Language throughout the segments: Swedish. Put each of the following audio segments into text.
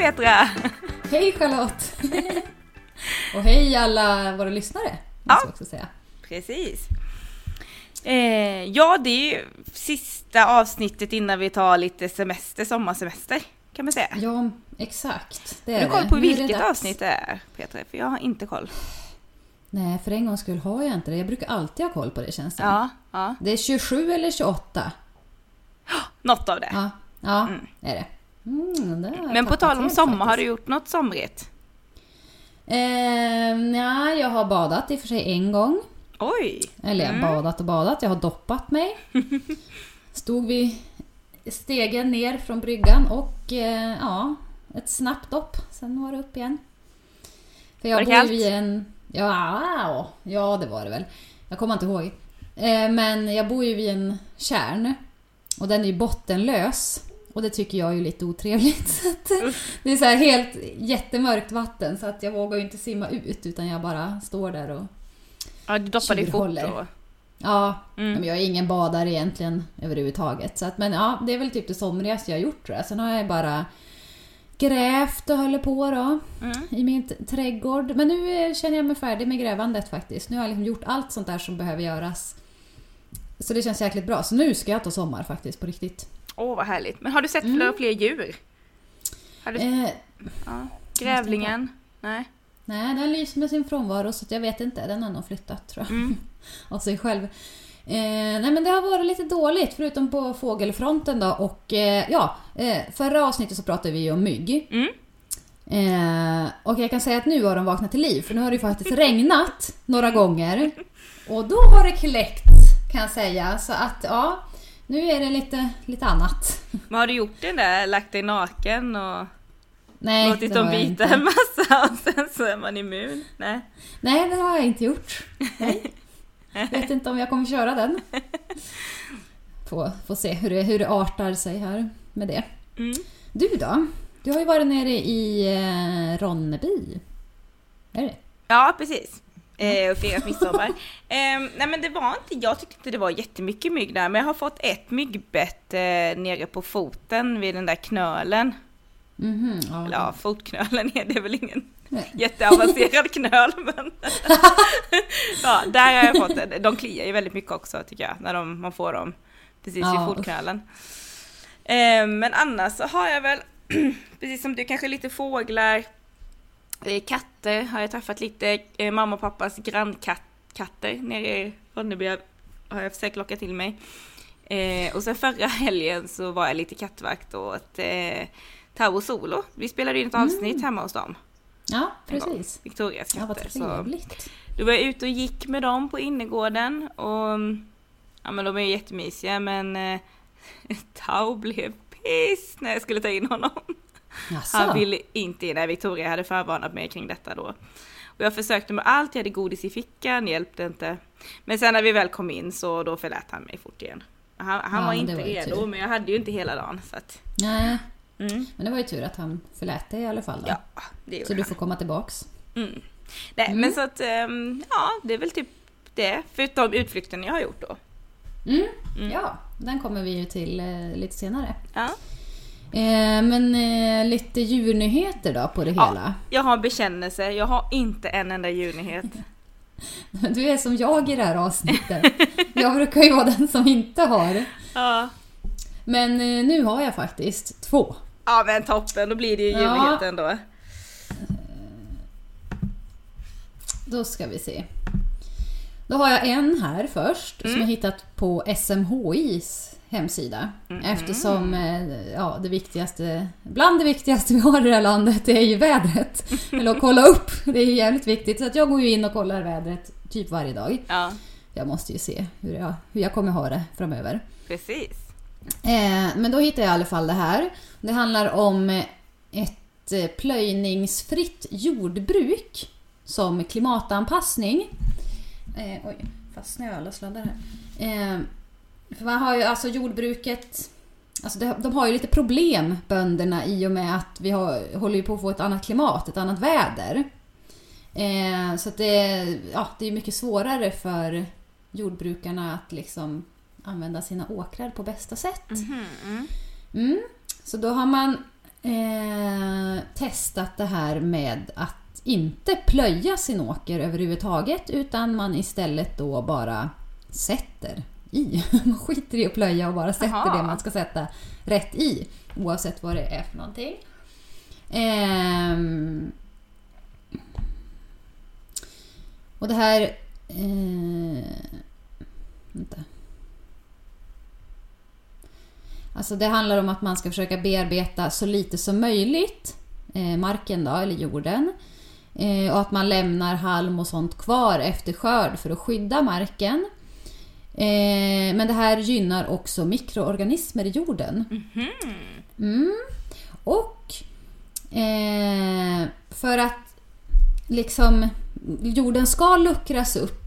Hej Petra! Hej Charlotte! och hej alla våra lyssnare, måste jag också säga. Precis. Eh, ja, det är ju sista avsnittet innan vi tar lite semester, sommarsemester kan man säga. Ja, exakt. Det Har är du koll det. på det vilket dags. avsnitt det är Petra? För jag har inte koll. Nej, för en gångs skull har jag inte det. Jag brukar alltid ha koll på det känns det Ja, ja. Det är 27 eller 28? Något av det. Ja, ja Mm. det är det. Mm, har Men på tal om sommar, har faktiskt. du gjort något somrigt? Eh, nej, jag har badat i och för sig en gång. Oj! Eller jag har Mm. badat och badat, jag har doppat mig. Stod vid stegen ner från bryggan och eh, ja, ett snabbt dopp. Sen var det upp igen. För jag Var det kallt? en... Ja, ja, det var det väl. Jag kommer inte ihåg. Eh, men jag bor ju vid en kärn. Och den är ju bottenlös. Och det tycker jag är ju lite otrevligt. Så att, det är så här helt jättemörkt vatten så att jag vågar ju inte simma ut utan jag bara står där och Ja, du doppade ju fort då. Ja, Mm. men jag är ingen badare egentligen överhuvudtaget. Så att, men ja, det är väl typ det somrigaste jag har gjort tror jag. Sen har jag bara grävt och håller på då Mm. i min trädgård. Men nu eh, känner jag mig färdig med grävandet faktiskt. Nu har jag liksom gjort allt sånt där som behöver göras. Så det känns jäkligt bra. Så nu ska jag ta sommar faktiskt på riktigt. Åh, vad härligt. Men har du sett Mm. fler och fler djur? Har du... Eh, Ja. Grävlingen? Nej? nej, den lyser med sin frånvaro så jag vet inte. Den har nog flyttat tror jag. Mm. av sig själv. Eh, nej men det har varit lite dåligt förutom på fågelfronten då och eh, ja, eh, förra avsnittet så pratade vi ju om mygg. Mm. Eh, och jag kan säga att nu har de vaknat till liv för nu har det ju faktiskt regnat några gånger. Och då har det kläckt kan jag säga. Så att ja, nu är det lite, lite annat. Men har du gjort den där, lagt dig naken och Nej, låtit det dem bita inte. en massa och sen så är man immun? Nej? Nej, det har jag inte gjort. Nej. Vet inte om jag kommer köra den. Får, får se hur det, hur det artar sig här med det. Mm. Du då? Du har ju varit nere i eh, Ronneby. Är det? Ja, precis. Eh, och firat midsommar. eh, nej men det var inte, jag tyckte inte det var jättemycket mygg där, men jag har fått ett myggbett eh, nere på foten vid den där knölen. Mhm, ja. Eller ja, fotknölen är det väl ingen Nej. jätteavancerad knöl, men ja, där har jag fått det. De kliar ju väldigt mycket också tycker jag, när de, man får dem precis Ja, vid fotknölen. Eh, men annars så har jag väl, precis som du, kanske lite fåglar, katter har jag träffat lite, eh, mamma och pappas grannkatter nere i Ronneby har jag försökt locka till mig. Eh, och sen förra helgen så var jag lite kattvakt åt eh, Tao Solo. Vi spelade in ett avsnitt hemma hos dem. ja, precis. Victorias Ja, vad katter. så trevligt. då var jag ute och gick med dem på innergården och ja men de är ju jättemysiga men eh, Tao blev piss när jag skulle ta in honom. Jaså? Han ville inte in, nej Victoria hade förvarnat mig kring detta då. Och jag försökte med allt, jag hade godis i fickan, hjälpte inte. Men sen när vi väl kom in så då förlät han mig fort igen. Han, han Ja, var inte var redo men jag hade ju inte hela dagen så att... Nej, Mm, men det var ju tur att han förlät dig i alla fall då. ja, det gjorde så du han. får komma tillbaks. Mm. Nej Mm. men så att, ehm, ja det är väl typ det. Förutom utflykten jag har gjort då. Mm. Mm. Ja, den kommer vi ju till eh, lite senare. Ja. Eh, men eh, lite djurnyheter då på det Ja. hela. Jag har bekännelse, jag har inte en enda djurnyhet. Du är som jag i det här avsnittet. jag brukar ju vara den som inte har. Ja. Men eh, nu har jag faktiskt två. Ja men toppen, då blir det ju Ja. djurnyheten då. Då ska vi se. Då har jag en här först Mm. som jag hittat på SMHIs hemsida. Mm. Eftersom eh, ja, det viktigaste, bland det viktigaste vi har i det här landet det är ju vädret. Eller att kolla upp, det är ju jävligt viktigt. Så att jag går ju in och kollar vädret typ varje dag. Ja, Jag måste ju se hur jag, hur jag kommer ha det framöver. precis. Eh, men då hittade jag i alla fall det här. Det handlar om ett eh, plöjningsfritt jordbruk som klimatanpassning. Eh, oj, fastnade jag alla sladdar här. Eh, för man har ju alltså jordbruket Alltså det, de har ju lite problem, bönderna, i och med att vi har, håller ju på att få ett annat klimat, ett annat väder. Eh, så att det, ja, det är mycket svårare för jordbrukarna att liksom använda sina åkrar på bästa sätt. Mm. Mm. Så då har man eh, testat det här med att inte plöja sin åker överhuvudtaget utan man istället då bara sätter i. Man skiter i att plöja och bara sätter Aha. det man ska sätta rätt i oavsett vad det är för någonting. Ehm, och det här... Eh, vänta. Alltså det handlar om att man ska försöka bearbeta så lite som möjligt eh, marken då, eller jorden. Eh, och att man lämnar halm och sånt kvar efter skörd för att skydda marken. Eh, men det här gynnar också mikroorganismer i jorden. Mm. Och eh, för att liksom jorden ska luckras upp.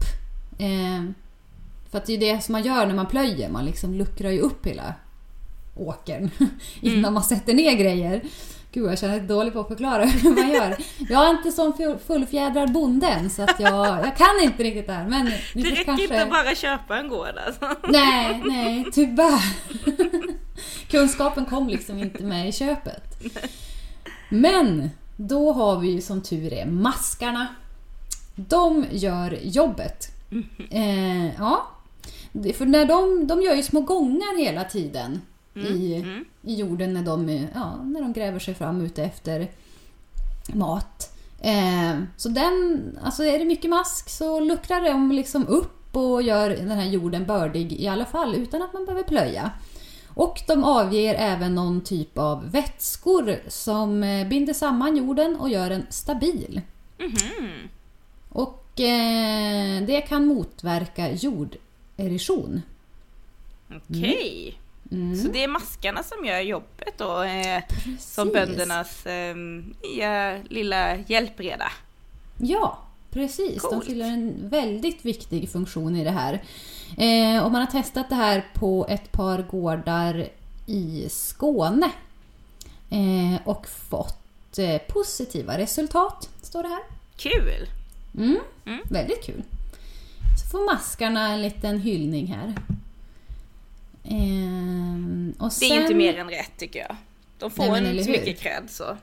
Eh, för att det är det som man gör när man plöjer. Man liksom luckrar ju upp hela åkern innan man sätter ner grejer. Gud, jag känner mig dålig på att förklara hur man gör. Jag är inte som full- fullfjädrad bonde än, så att jag, jag kan inte riktigt det här. Men Det räcker kanske... inte bara köpa en gård alltså. Nej, nej, tyvärr. Kunskapen kom liksom inte med i köpet. Men då har vi ju som tur är maskarna. De gör jobbet. Eh, ja. För när de, de gör ju små gångar hela tiden i, Mm. I jorden när de, ja, när de gräver sig fram ute efter mat. Eh, så den, alltså är det mycket mask så luckrar de liksom upp och gör den här jorden bördig i alla fall utan att man behöver plöja. Och de avger även någon typ av vätskor som eh, binder samman jorden och gör den stabil. Mhm. Och eh, det kan motverka jorderosion. Okej. Mm. Så det är maskarna som gör jobbet då? Eh, som böndernas eh, nya lilla hjälpreda. Ja, precis. De Coolt. fyller en väldigt viktig funktion i det här. Eh, och man har testat det här på ett par gårdar i Skåne. Eh, och fått eh, positiva resultat, står det här. Kul! Mm, Mm. Väldigt kul. Så får maskarna en liten hyllning här. Ehm, och Det är sen- inte mer än rätt tycker jag. De får Nej, inte så mycket cred så.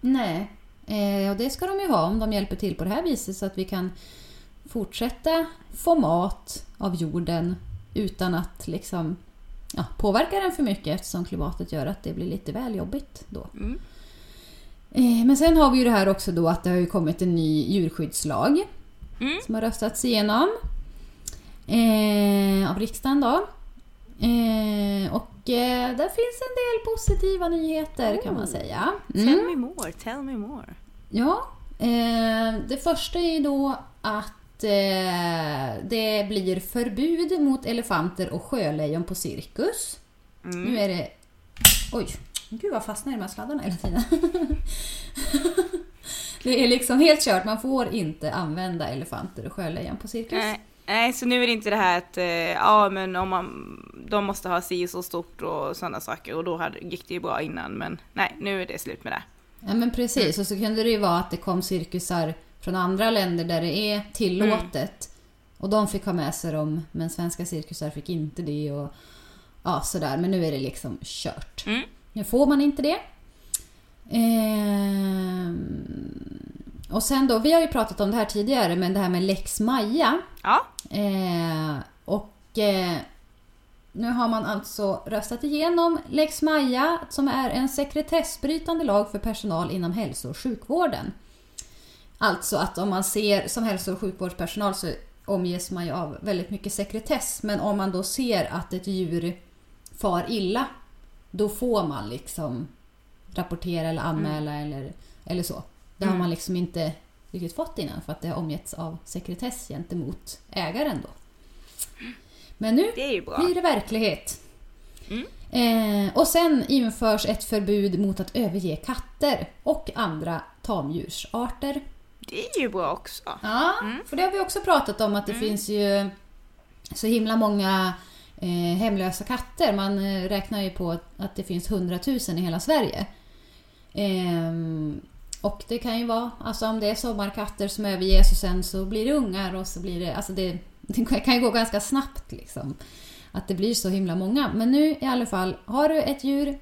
Nej, eh, och det ska de ju ha om de hjälper till på det här viset så att vi kan fortsätta få mat av jorden utan att liksom ja, påverka den för mycket eftersom klimatet gör att det blir lite väl jobbigt då. Mm. Eh, men sen har vi ju det här också då att det har ju kommit en ny djurskyddslag Mm. som har röstats igenom eh, av riksdagen då. Eh, och eh, där finns en del positiva nyheter kan man Oh. säga. Tell Mm. me more, tell me more. Ja, eh, det första är då att eh, det blir förbud mot elefanter och sjölejon på cirkus. Mm. Nu är det... Oj, gud vad fastnar i de här sladdarna hela tiden. det är liksom helt kört, man får inte använda elefanter och sjölejon på cirkus. Nej, nej, så nu är det inte det här att eh, ja, men om man, de måste ha si så stort och sådana saker och då hade, gick det ju bra innan men nej, nu är det slut med det. Ja men precis, och så kunde det ju vara att det kom cirkusar från andra länder där det är tillåtet. Och de fick ha med sig dem, men svenska cirkusar fick inte det. Och, ja, sådär. Men nu är det liksom kört. Mm. Nu får man inte det. Ehm, och sen då, vi har ju pratat om det här tidigare, men det här med lex Maja. Ja, Eh, och eh, nu har man alltså röstat igenom lex Maja som är en sekretessbrytande lag för personal inom hälso och sjukvården. Alltså att om man ser som hälso och sjukvårdspersonal så omges man ju av väldigt mycket sekretess. Men om man då ser att ett djur far illa, då får man liksom rapportera eller anmäla eller, eller så. Det har Mm. man liksom inte riktigt fått innan för att det har omgetts av sekretess gentemot ägaren då. Men nu det blir det verklighet. Mm. Eh, och sen införs ett förbud mot att överge katter och andra tamdjursarter. Det är ju bra också. Ja, Mm. för det har vi också pratat om att det finns ju så himla många eh, hemlösa katter. Man eh, räknar ju på att det finns 100 000 i hela Sverige. Och det kan ju vara, alltså om det är sommarkatter som överges och sen så blir det ungar och så blir det, alltså det, det kan ju gå ganska snabbt liksom. Att det blir så himla många. Men nu i alla fall, har du ett djur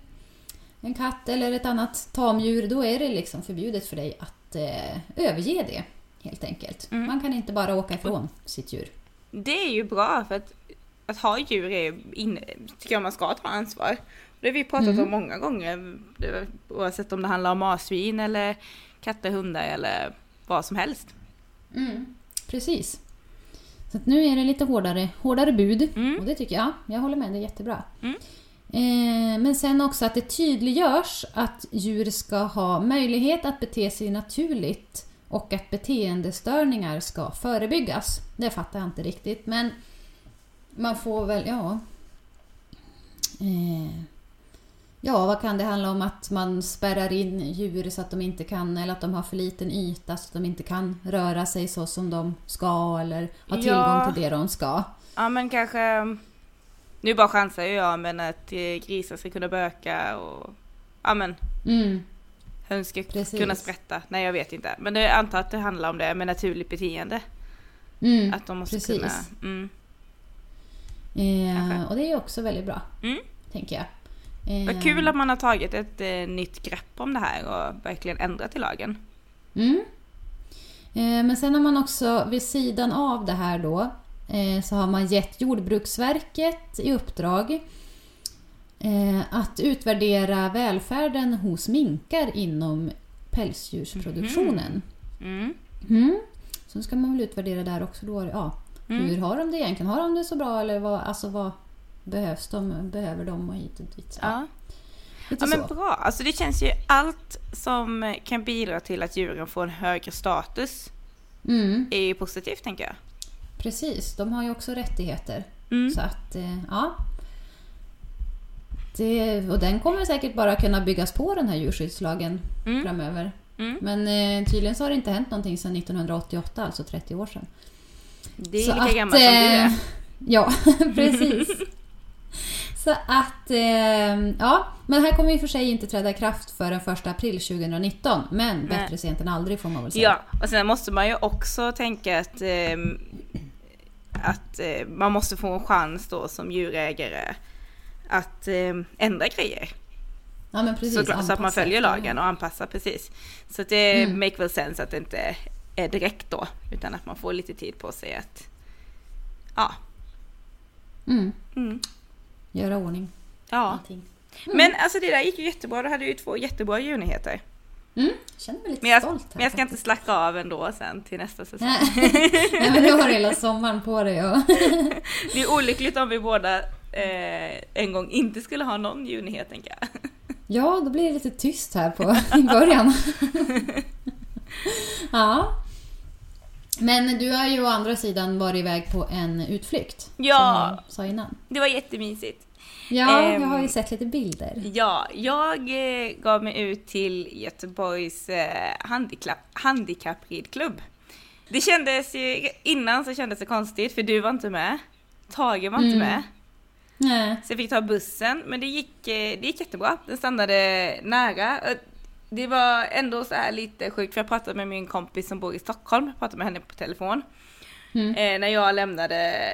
en katt eller ett annat tamdjur, då är det liksom förbjudet för dig att eh, överge det. Helt enkelt. Mm. Man kan inte bara åka ifrån sitt djur. Det är ju bra för att, att ha djur är in, tycker jag man ska ta ansvar. Det har vi pratat Mm. om många gånger. Oavsett om det handlar om marsvin eller katter, hundar eller vad som helst. Mm. Precis. Så nu är det lite hårdare, hårdare bud. Mm. Och det tycker jag. Jag håller med, det är jättebra. Mm. Eh, men sen också att det tydliggörs att djur ska ha möjlighet att bete sig naturligt och att beteendestörningar ska förebyggas. Det fattar jag inte riktigt, men man får väl, ja... Eh, ja, vad kan det handla om? Att man spärrar in djur så att de inte kan, eller att de har för liten yta så att de inte kan röra sig så som de ska eller ha tillgång Ja. till det de ska. Ja men kanske, nu bara chansar jag men att eh, grisar ska kunna böka och ja men Mm, höns ska Precis. kunna sprätta. Nej jag vet inte. Men jag antar att det handlar om det med naturligt beteende. mm, Att de måste precis. kunna... Mm. Eh, och det är också väldigt bra, Mm. tänker jag. Eh, Vad kul att man har tagit ett eh, nytt grepp om det här och verkligen ändrat i lagen. Mm. Eh, men sen har man också vid sidan av det här då eh, så har man gett Jordbruksverket i uppdrag eh, att utvärdera välfärden hos minkar inom pälsdjursproduktionen. Mm. Mm. Så ska man väl utvärdera där också då. Ja, Mm. Hur har de det egentligen? Har de det så bra eller vad, alltså vad behövs de? Behöver de och hit och dit? Ja, Ja. lite ja men så. bra. Alltså det känns ju allt som kan bidra till att djuren får en högre status Mm, är ju positivt tänker jag. precis, de har ju också rättigheter. Mm. Så att, eh, ja. Det, och den kommer säkert bara kunna byggas på den här djurskyddslagen Mm. framöver. Mm. Men eh, tydligen så har det inte hänt någonting sedan 1988, alltså 30 år sedan. Det är Så lika gammalt som du eh, är. Ja, precis. Så att, eh, ja. Men här kommer och för sig inte träda i kraft förrän 1 april 2019. Men Nej. bättre sent än aldrig får man väl säga. Ja, och sen måste man ju också tänka att, ehm, att eh, man måste få en chans då som djurägare att ehm, ändra grejer. ja men precis. Så, så att man följer lagen och anpassar precis. Så det Mm. make väl sense att det inte är direkt då, utan att man får lite tid på sig att ja. Mm, Mm, göra ordning. ja. Allting. Men alltså det där gick ju jättebra, du hade ju två jättebra djurnyheter. Mm, känner mig lite Men jag, stolt här. men jag ska inte faktiskt. slacka av ändå sen till nästa säsong. Nej, men du har hela sommaren på dig. Och... Det är olyckligt om vi båda eh, en gång inte skulle ha någon djurnyhet tänker jag. Ja, då blir det lite tyst här på i början. ja. Men du har ju å andra sidan varit iväg på en utflykt. Ja. Som jag sa innan. Det var jättemysigt. Ja, Ehm. jag har ju sett lite bilder. Ja, jag eh, gav mig ut till Göteborgs eh, handikapp, handikappridklubb. Det kändes ju, innan så kändes det konstigt för du var inte med. Tage var inte Mm. med. Nej. Så jag fick ta bussen, men det gick, eh, det gick jättebra. Den stannade nära. Det var ändå så här lite sjukt för jag pratade med min kompis som bor i Stockholm, jag pratade med henne på telefon. Mm. Eh, när jag lämnade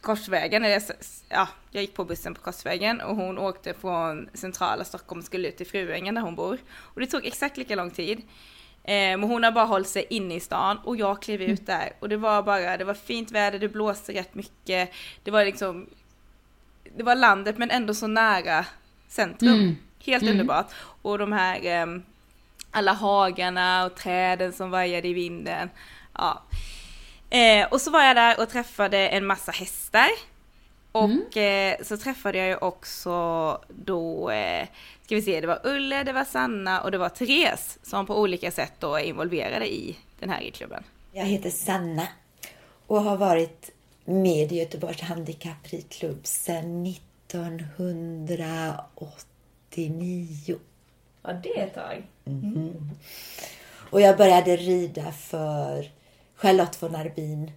Korsvägen, eller ja, jag gick på bussen på Korsvägen och hon åkte från centrala Stockholm och skulle ut till Fruängen där hon bor. Och det tog exakt lika lång tid. Eh, men hon har bara hållit sig inne i stan och jag klev ut där och det var bara, det var fint väder, det blåste rätt mycket. Det var liksom, det var landet men ändå så nära centrum. Mm. Helt Mm. underbart. Och de här ehm, alla hagarna och träden som vajade i vinden. Ja. Eh, och så var jag där och träffade en massa hästar. Och eh, så träffade jag ju också då, eh, ska vi se, det var Ulle, det var Sanna och det var Therese som på olika sätt då är involverade i den här ridklubben. Jag heter Sanna och har varit med i Göteborgs handikappridklubb sedan 1989. Ja, det är ett tag. Och jag började rida för Charlotte von Arbin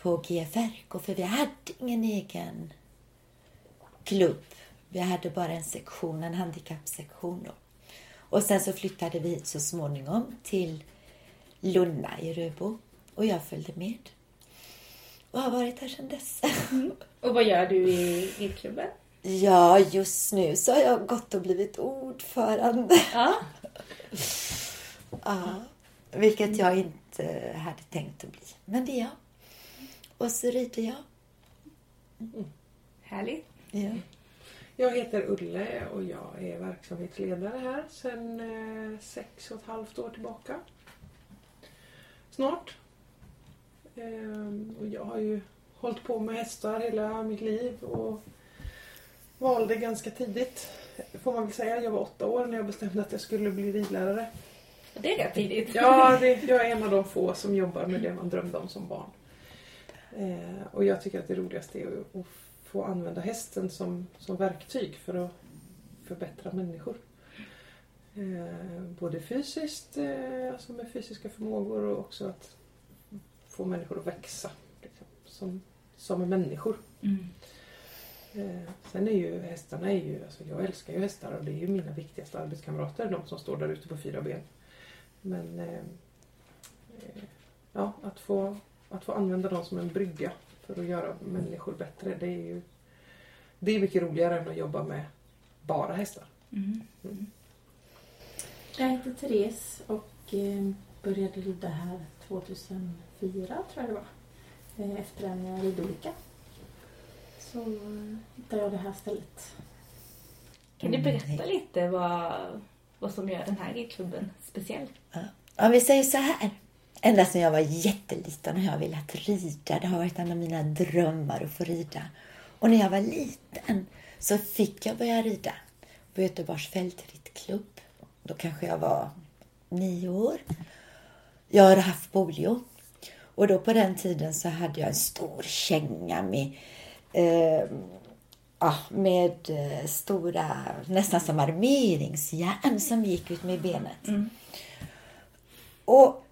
på GFR. För vi hade ingen egen klubb. Vi hade bara en sektion, en handikappsektion då. Och sen så flyttade vi hit så småningom till Lunna i Röbo. Och jag följde med. Och har varit här sedan dess. Och vad gör du i ridklubben? Ja, just nu så har jag gått och blivit ordförande. Ja. Ja, vilket jag inte hade tänkt att bli. Men det är jag. Och så rider jag. Härligt. Ja. Jag heter Ulle och jag är verksamhetsledare här sedan eh, sex och ett halvt år tillbaka. Snart. Ehm, och jag har ju hållit på med hästar hela mitt liv och valde ganska tidigt, får man väl säga. Jag var åtta år när jag bestämde att jag skulle bli ridlärare. Det är rätt tidigt. Ja, det, jag är en av de få som jobbar med det man drömde om som barn. Eh, och jag tycker att det roligaste är att, att få använda hästen som, som verktyg för att förbättra människor. Eh, både fysiskt, eh, alltså med fysiska förmågor och också att få människor att växa liksom, som, som människor. Mm. Eh, sen är ju hästarna, är ju, alltså jag älskar ju hästar och det är ju mina viktigaste arbetskamrater, de som står där ute på fyra ben. Men eh, eh, ja, att, få, att få använda dem som en brygga för att göra människor bättre, det är ju det är mycket roligare än att jobba med bara hästar. Mm. Jag heter Therese och började rida här 2004 tror jag det var. Efter en ridolycka. Så hittade jag det här stället. Kan du berätta lite vad, vad som gör den här ridklubben speciell? Om vi säger så här. Ända sedan jag var jätteliten har jag velat rida. Det har varit en av mina drömmar att få rida. Och när jag var liten så fick jag börja rida på Göteborgs fältridklubb. Då kanske jag var nio år. Jag har haft polio. Och då på den tiden så hade jag en stor känga med eh, ja, med eh, stora, nästan som armeringsjärn som gick ut med benet. Och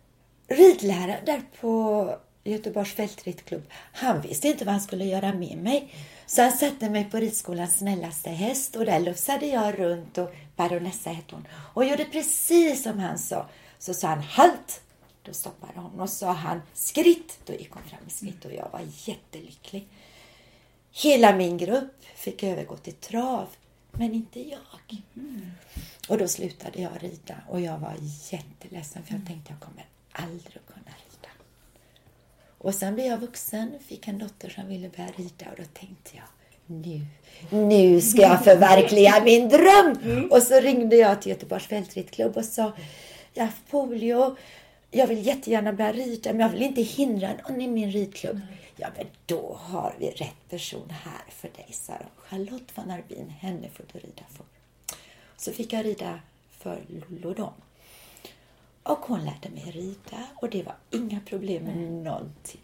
ridläraren där på Göteborgs fältridklubb, han visste inte vad han skulle göra med mig. Så han satte mig på ridskolans snällaste häst och där lufsade jag runt och baronessa hette hon. Och gjorde precis som han sa. Så sa han halt! Då stoppade hon och sa han skritt. Då gick hon fram i skritt och jag var jättelycklig. Hela min grupp fick övergå till trav, men inte jag. Och då slutade jag rida och jag var jätteledsen för jag tänkte jag kommer aldrig att kunna rida. Och sen blev jag vuxen, fick en dotter som ville börja rida och då tänkte jag nu, nu ska jag förverkliga min dröm! Och så ringde jag till Göteborgs fältridklubb och sa jag har polio, jag vill jättegärna börja rida men jag vill inte hindra någon i min ridklubb. Ja men då har vi rätt person här för dig, sa de. Charlotte von Arbin, henne får du rida för. Så fick jag rida för då. Och hon lärde mig rida och det var inga problem med någonting.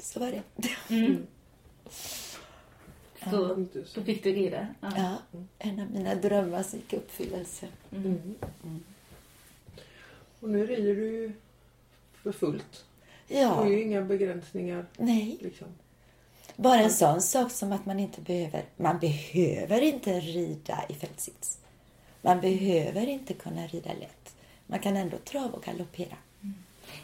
Så var det. Så då fick du rida? Ja. Ja, en av mina drömmar som gick i uppfyllelse. Mm. Och nu rider du för fullt. Ja, har ju inga begränsningar. nej. Liksom. Bara en sån sak som att man inte behöver, man behöver inte rida i fältsits. Man behöver inte kunna rida lätt. Man kan ändå trava och galoppera.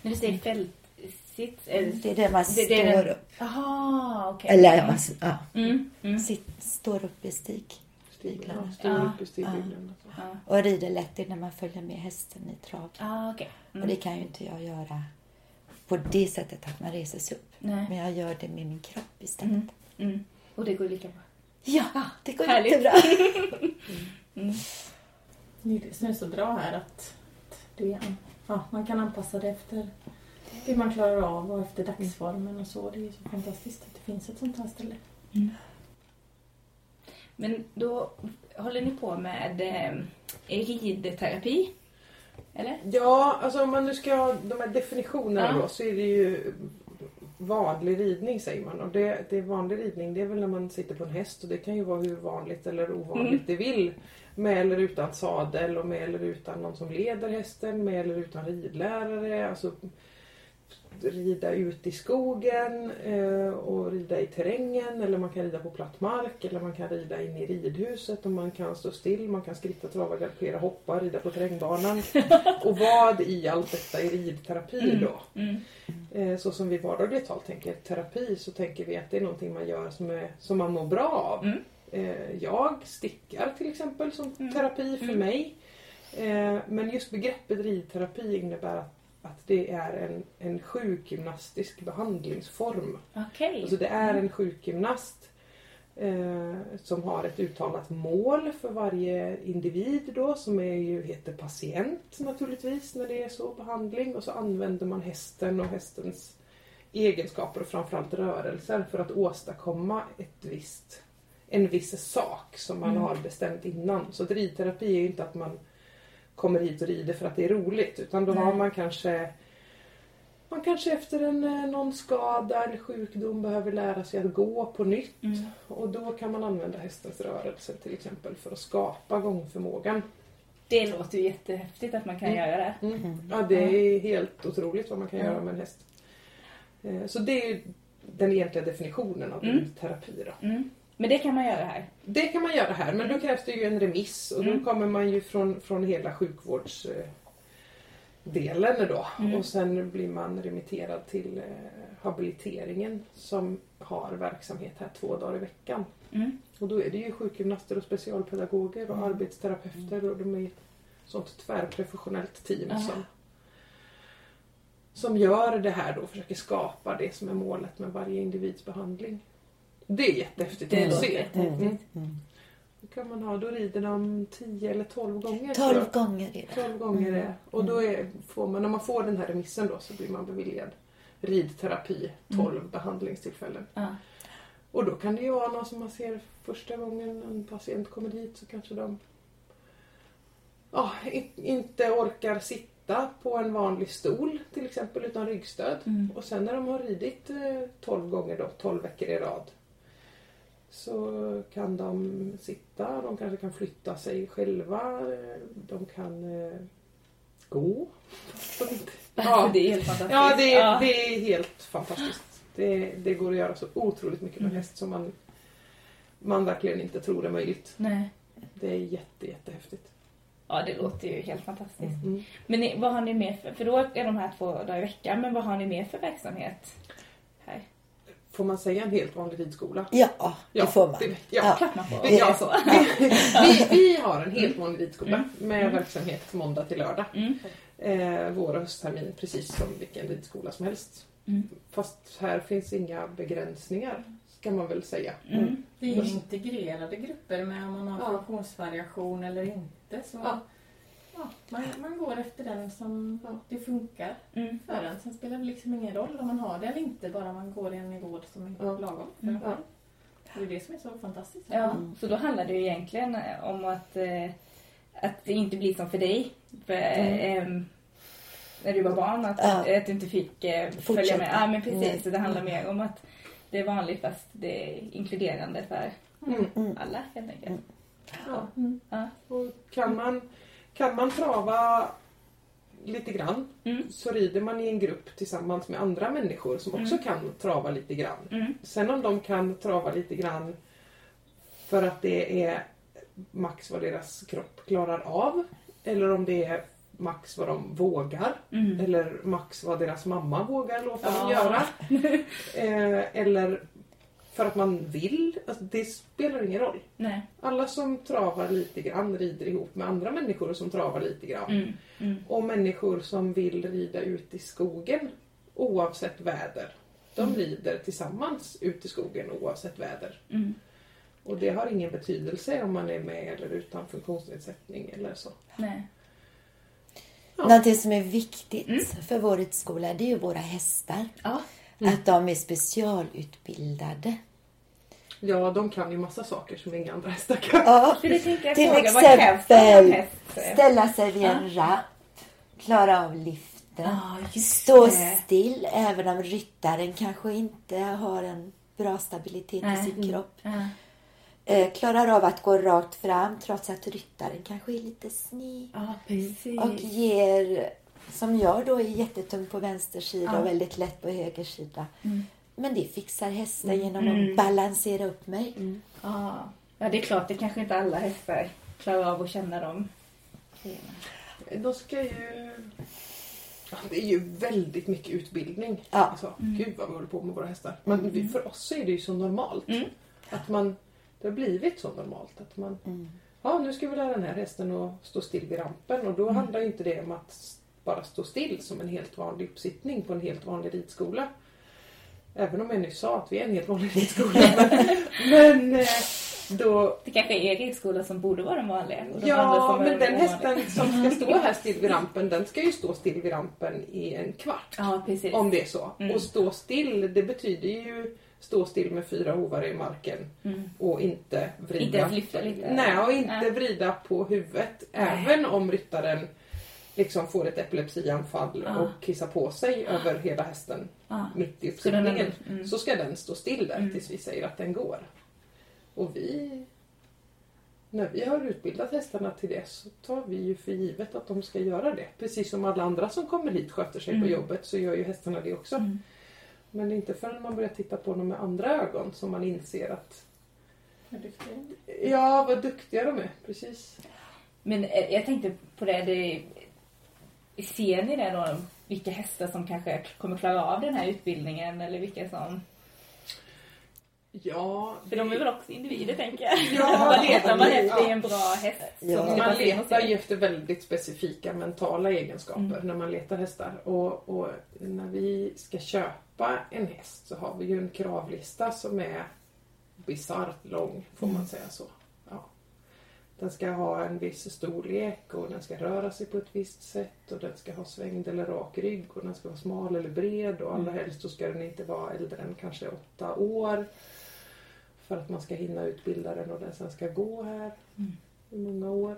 När du säger fältsits, är det... Det är det man Det- det är står den- upp. Jaha, okej. Eller ja, ja, Mm, mm. sitt, står upp i stig. Ja, står Ja. upp i stigbyggnaden. Alltså. Ja, Och rider lätt det är när man följer med hästen i trav. ah, okej. Och Mm. det kan ju inte jag göra på det sättet att man reser sig upp. Nej. Men jag gör det med min kropp istället. Mm. Mm. Och det går lika bra. Ja, det går Härligt. jättebra. Det är det som är så bra här att det, ja, man kan anpassa det efter hur man klarar av och efter dagsformen och så. Det är så fantastiskt att det finns ett sånt här ställe. Men då håller ni på med eh, ridterapi? Eller? Ja, alltså om man nu ska ha de här definitionerna Ja. då så är det ju vanlig ridning säger man. Och det, det är vanlig ridning det är väl när man sitter på en häst och det kan ju vara hur vanligt eller ovanligt Mm. det vill. Med eller utan sadel och med eller utan någon som leder hästen, med eller utan ridlärare. Alltså, rida ut i skogen eh, och rida i terrängen eller man kan rida på platt mark eller man kan rida in i ridhuset och man kan stå still, man kan skritta, trava, galoppera, hoppa, rida på terrängbanan. och vad i allt detta är ridterapi då? Mm. Eh, så som vi vardagligt tal tänker terapi så tänker vi att det är någonting man gör som, är, som man mår bra av. Mm. Eh, jag stickar till exempel som Mm. terapi för Mm. mig. Men just begreppet ridterapi innebär att, att det är en, en sjukgymnastisk behandlingsform. Okej. Alltså det är en sjukgymnast eh, som har ett uttalat mål för varje individ då som är ju, heter patient naturligtvis när det är så behandling och så använder man hästen och hästens egenskaper och framförallt rörelser för att åstadkomma ett visst, en viss sak som man Mm. har bestämt innan. Så ridterapi är ju inte att man kommer hit och rider för att det är roligt utan då Nej. har man kanske man kanske efter en, eh, någon skada eller sjukdom behöver lära sig att gå på nytt. Mm. Och då kan man använda hästens rörelse till exempel för att skapa gångförmågan. Det låter ju jättehäftigt att man kan Mm. göra det. Mm. Ja, det är helt otroligt vad man kan Mm. göra med en häst. Eh, Så det är ju den egentliga definitionen av Mm. terapi. Då. Mm. Men det kan man göra här. Det kan man göra här men då krävs det ju en remiss och då Mm. kommer man ju från, från hela sjukvårdsdelen då. Mm. Och sen blir man remitterad till eh, habiliteringen som har verksamhet här två dagar i veckan. Mm. Och då är det ju sjukgymnaster och specialpedagoger och Mm. arbetsterapeuter och de är ett sånt tvärprofessionellt team Ja. som, som gör det här då, försöker skapa det som är målet med varje individs behandling. Det är jättehäftigt Det att se. Mm. Mm. Då kan man ha, då rider de 10 eller 12 gånger. tror Tolv jag. gånger är det. 12 gånger Mm. är Och då är, får man, när man får den här remissen då så blir man beviljad ridterapi 12 behandlingstillfällen. Ja. Och då kan det ju vara någon som man ser första gången en patient kommer dit så kanske de i- inte orkar sitta på en vanlig stol till exempel utan ryggstöd. Mm. Och sen när de har ridit eh, 12 gånger då, 12 veckor i rad så kan de sitta, de kanske kan flytta sig själva, de kan eh, gå. Alltså, det är helt fantastiskt. Ja, det är, Ja. det är helt fantastiskt. Det, det går att göra så otroligt mycket med Mm. häst som man, man verkligen inte tror är möjligt. Nej. Det är jätte, jättehäftigt. Ja, det låter ju helt fantastiskt. Mm. Men vad har ni mer för, för då är de här två dagar i veckan, men vad har ni mer för verksamhet? Får man säga en helt vanlig ridskola? Ja, det får man. Det, ja. Ja. Klart man får. Det- Ja, så. vi, vi har en helt vanlig ridskola Mm. med Mm. verksamhet måndag till lördag. Mm. Eh, vår och hösttermin precis som vilken ridskola som helst. Mm. Fast här finns inga begränsningar ska man väl säga. Mm. Det är integrerade grupper med om man har Ja. funktionsvariation eller inte. Så Ja. ja, man, man går efter den som Ja. det funkar Mm. för en. Sen spelar det liksom ingen roll om man har det eller inte, bara man går i en nivå som är Ja. lagom. för Mm. själv. Det är det som är så fantastiskt. Ja, så då handlar det ju egentligen eh, om att, eh, att det inte blir som för dig. För, ehm, när du var barn, att, Ja. att du inte fick eh, följa med. Ja, men precis. Så det handlar mer om att det är vanligt fast det är inkluderande för Mm. Mm. alla helt enkelt. Ja. Mm. Ja. Och kan, man, kan man trava lite grann Mm. så rider man i en grupp tillsammans med andra människor som också Mm. kan trava lite grann. Mm. Sen om de kan trava lite grann för att det är max vad deras kropp klarar av eller om det är max vad de vågar Mm. eller max vad deras mamma vågar låta dem Ja. göra. Eh, eller för att man vill. Alltså, det spelar ingen roll. Nej. Alla som travar lite grann rider ihop med andra människor som travar lite grann. Mm. Mm. Och människor som vill rida ut i skogen oavsett väder. De Mm. rider tillsammans ut i skogen oavsett väder. Mm. Och det har ingen betydelse om man är med eller utan funktionsnedsättning eller så. Nej. Ja. Någonting som är viktigt Mm. för vår ridskola det är ju våra hästar. Ja. Mm. Att de är specialutbildade. Ja, de kan ju massa saker som inga andra hästar kan. Ja, Till exempel, ställa sig vid en rapp, klara av lyften, Ja, just stå det. still även om ryttaren kanske inte har en bra stabilitet i sin kropp. Ja. Eh, klarar av att gå rakt fram trots att ryttaren kanske är lite sned. Ja. Och ger som jag då är jättetung på vänster sida Ja. och väldigt lätt på höger sida. Mm. Men det fixar hästen genom Mm. att balansera upp mig. Ja. ja, det är klart, det kanske inte alla hästar klarar av att känna dem. De ska ju... Det är ju väldigt mycket utbildning. Ja. Alltså, Gud vad vi håller på med våra hästar. Men vi, för oss är det ju så normalt. Mm. Att man, det har blivit så normalt att man... Mm. Ja, nu ska vi lära den här hästen att stå still vid rampen. Och då handlar ju inte det om att bara stå still som en helt vanlig uppsittning på en helt vanlig ridskola. Även om jag nyss sa att vi är en helt vanlig ridskola. men, men eh, då... Det kanske är ridskola som borde vara de vanliga. de Ja, men den hästen som ska stå här still vid rampen, den ska ju stå still vid rampen i en kvart. Ja, precis. Om det är så. Mm. Och stå still, det betyder ju stå still med fyra hovar i marken Mm. och inte vrida. Inte lyfta lite. Nej, och inte Nej. vrida på huvudet. Nej. Även om ryttaren liksom får ett epilepsianfall Ja. och kissar på sig över hela hästen Ja. mitt i Så den uppsittningen. ändå- mm. Så ska den stå still där Mm. tills vi säger att den går. Och vi... När vi har utbildat hästarna till det så tar vi ju för givet att de ska göra det. Precis som alla andra som kommer hit sköter sig på Mm. jobbet så gör ju hästarna det också. Mm. Men det är inte förrän man börjar titta på dem med andra ögon som man inser att Vad duktig. ja, vad duktiga de är. Precis. Men eh, jag tänkte på det, det ser ni det då? Vilka hästar som kanske kommer klara av den här utbildningen eller vilka som... Ja, För de är väl också individer tänker jag. Ja, Vad letar man ja. efter i en bra häst? Ja. som Man letar ju efter väldigt specifika mentala egenskaper Mm. när man letar hästar. Och, och när vi ska köpa en häst så har vi ju en kravlista som är bisarrt lång, får Mm. man säga så. Den ska ha en viss storlek och den ska röra sig på ett visst sätt och den ska ha svängd eller rak rygg och den ska vara smal eller bred och allra Mm. helst så ska den inte vara äldre än kanske åtta år. För att man ska hinna utbilda den och den sen ska gå här Mm. i många år.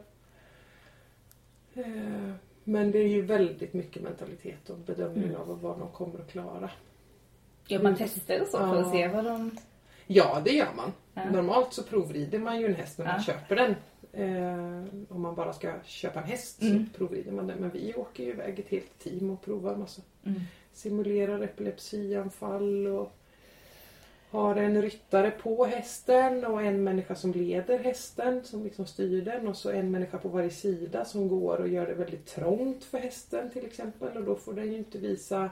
Eh, Men det är ju väldigt mycket mentalitet och bedömning Mm. av vad de kommer att klara. Gör man tester och så för att Ja. se vad de... Ja, det gör man. Ja. Normalt så provrider man ju en häst när man Ja. köper den. Eh, om man bara ska köpa en häst Mm. så provrider man den. Men vi åker ju iväg ett helt team och provar massa. Mm. Simulerar epilepsianfall och har en ryttare på hästen och en människa som leder hästen som liksom styr den och så en människa på varje sida som går och gör det väldigt trångt för hästen till exempel och då får den ju inte visa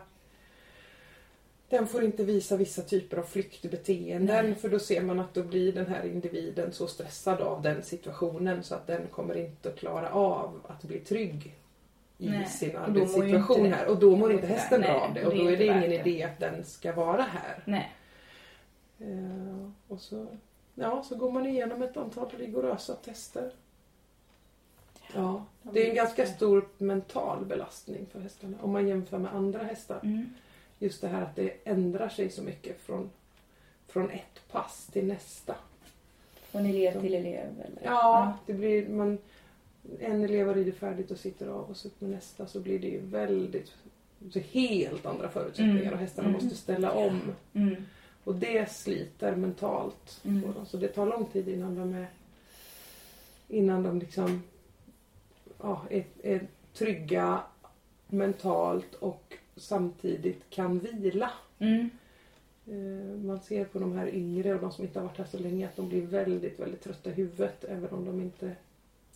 den får inte visa vissa typer av flyktbeteenden Nej. för då ser man att då blir den här individen så stressad av den situationen så att den kommer inte att klara av att bli trygg i Nej, sin arbetssituation här och då mår inte hästen bra av det och då är det ingen idé att den ska vara här. Nej. Eh, och så, ja, så går man igenom ett antal rigorösa tester. Ja, det är en ganska stor mental belastning för hästarna om man jämför med andra hästar. Mm. Just det här att det ändrar sig så mycket från, från ett pass till nästa. Från elev till elev eller? Ja, det blir man en elev har ridit färdigt och sitter av och så upp med nästa så blir det ju väldigt så helt andra förutsättningar Mm. och hästarna Mm. måste ställa om. Mm. Och det sliter mentalt Mm. på dem. Så det tar lång tid innan de är innan de liksom ja, är, är trygga mentalt och samtidigt kan vila. Mm. Eh, Man ser på de här yngre och de som inte har varit här så länge att de blir väldigt, väldigt trötta i huvudet även om de inte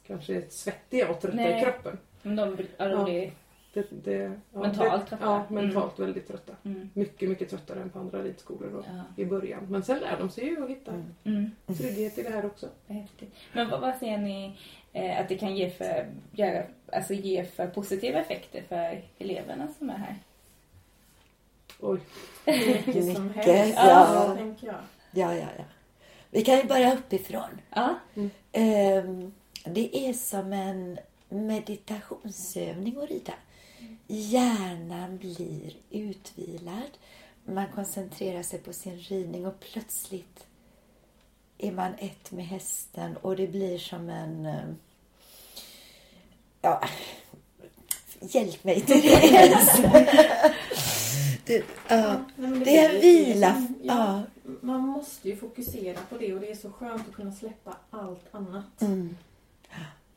kanske är svettiga och trötta Nej. i kroppen. Men de, ja, de Ja. Det, det, ja, Mentalt trötta. Ja, mentalt väldigt trötta. Mm. Mycket, mycket tröttare än på andra ridskolor då, Ja. i början. Men sen lär de sig ju att hitta Mm. Mm. trygghet i det här också. Häftigt. Men vad, vad ser ni eh, att det kan ge för, göra, alltså ge för positiva effekter för eleverna som är här? Oj. Mycket som Mycket, helst. ja. tänker jag. Ja, ja, ja. Vi kan ju börja uppifrån. Ja. Ehm, det är som en meditationsövning att rida. Hjärnan blir utvilad. Man koncentrerar sig på sin ridning och plötsligt är man ett med hästen och det blir som en... eh, Ja, hjälp mig till det. det ja, Nej, men det är en vila. Ja. Man måste ju fokusera på det och det är så skönt att kunna släppa allt annat. Mm.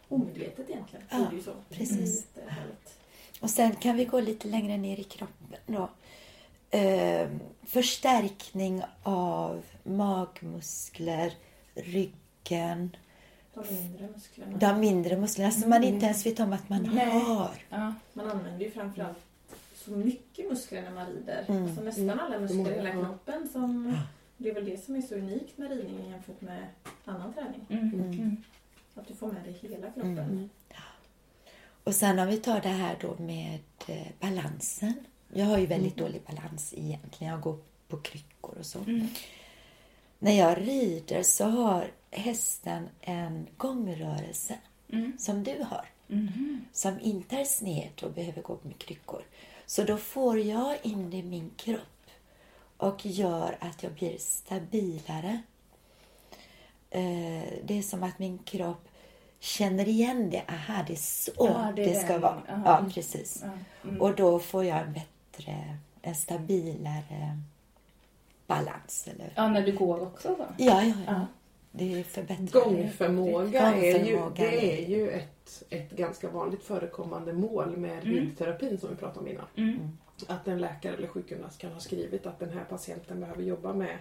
Omedvetet egentligen. Ja, det ju så. precis. Det. Och sen kan vi gå lite längre ner i kroppen då. Eh, förstärkning av magmuskler, ryggen, De mindre musklerna. de mindre musklerna som man inte ens vet om att man Nej. har. Ja. Man använder ju framförallt så mycket muskler när man rider. Mm. Alltså nästan alla muskler i hela Mm. kroppen. Som, det är väl det som är så unikt med ridningen jämfört med annan träning. Mm. Mm. Mm. Att du får med dig hela kroppen. Mm. Och sen om vi tar det här då med eh, balansen. Jag har ju väldigt dålig balans egentligen. Jag går på kryckor och så. Mm. När jag rider så har hästen en gångrörelse Mm. som du har. Mhm. Som inte är sned och behöver gå med kryckor. Så då får jag in det i min kropp och gör att jag blir stabilare. Eh, Det är som att min kropp känner igen det. Aha, det är så Ja, det, det ska den. vara. Aha. Ja, precis. Mm. Och då får jag en bättre, en stabilare balans. Eller? ja, när du går också så. Ja, ja, ja. Det förbättrar Gångförmåga är ju, det är ju ett, ett ganska vanligt förekommande mål med Mm. ridterapin som vi pratade om innan. Mm. Att en läkare eller sjukgymnast kan ha skrivit att den här patienten behöver jobba med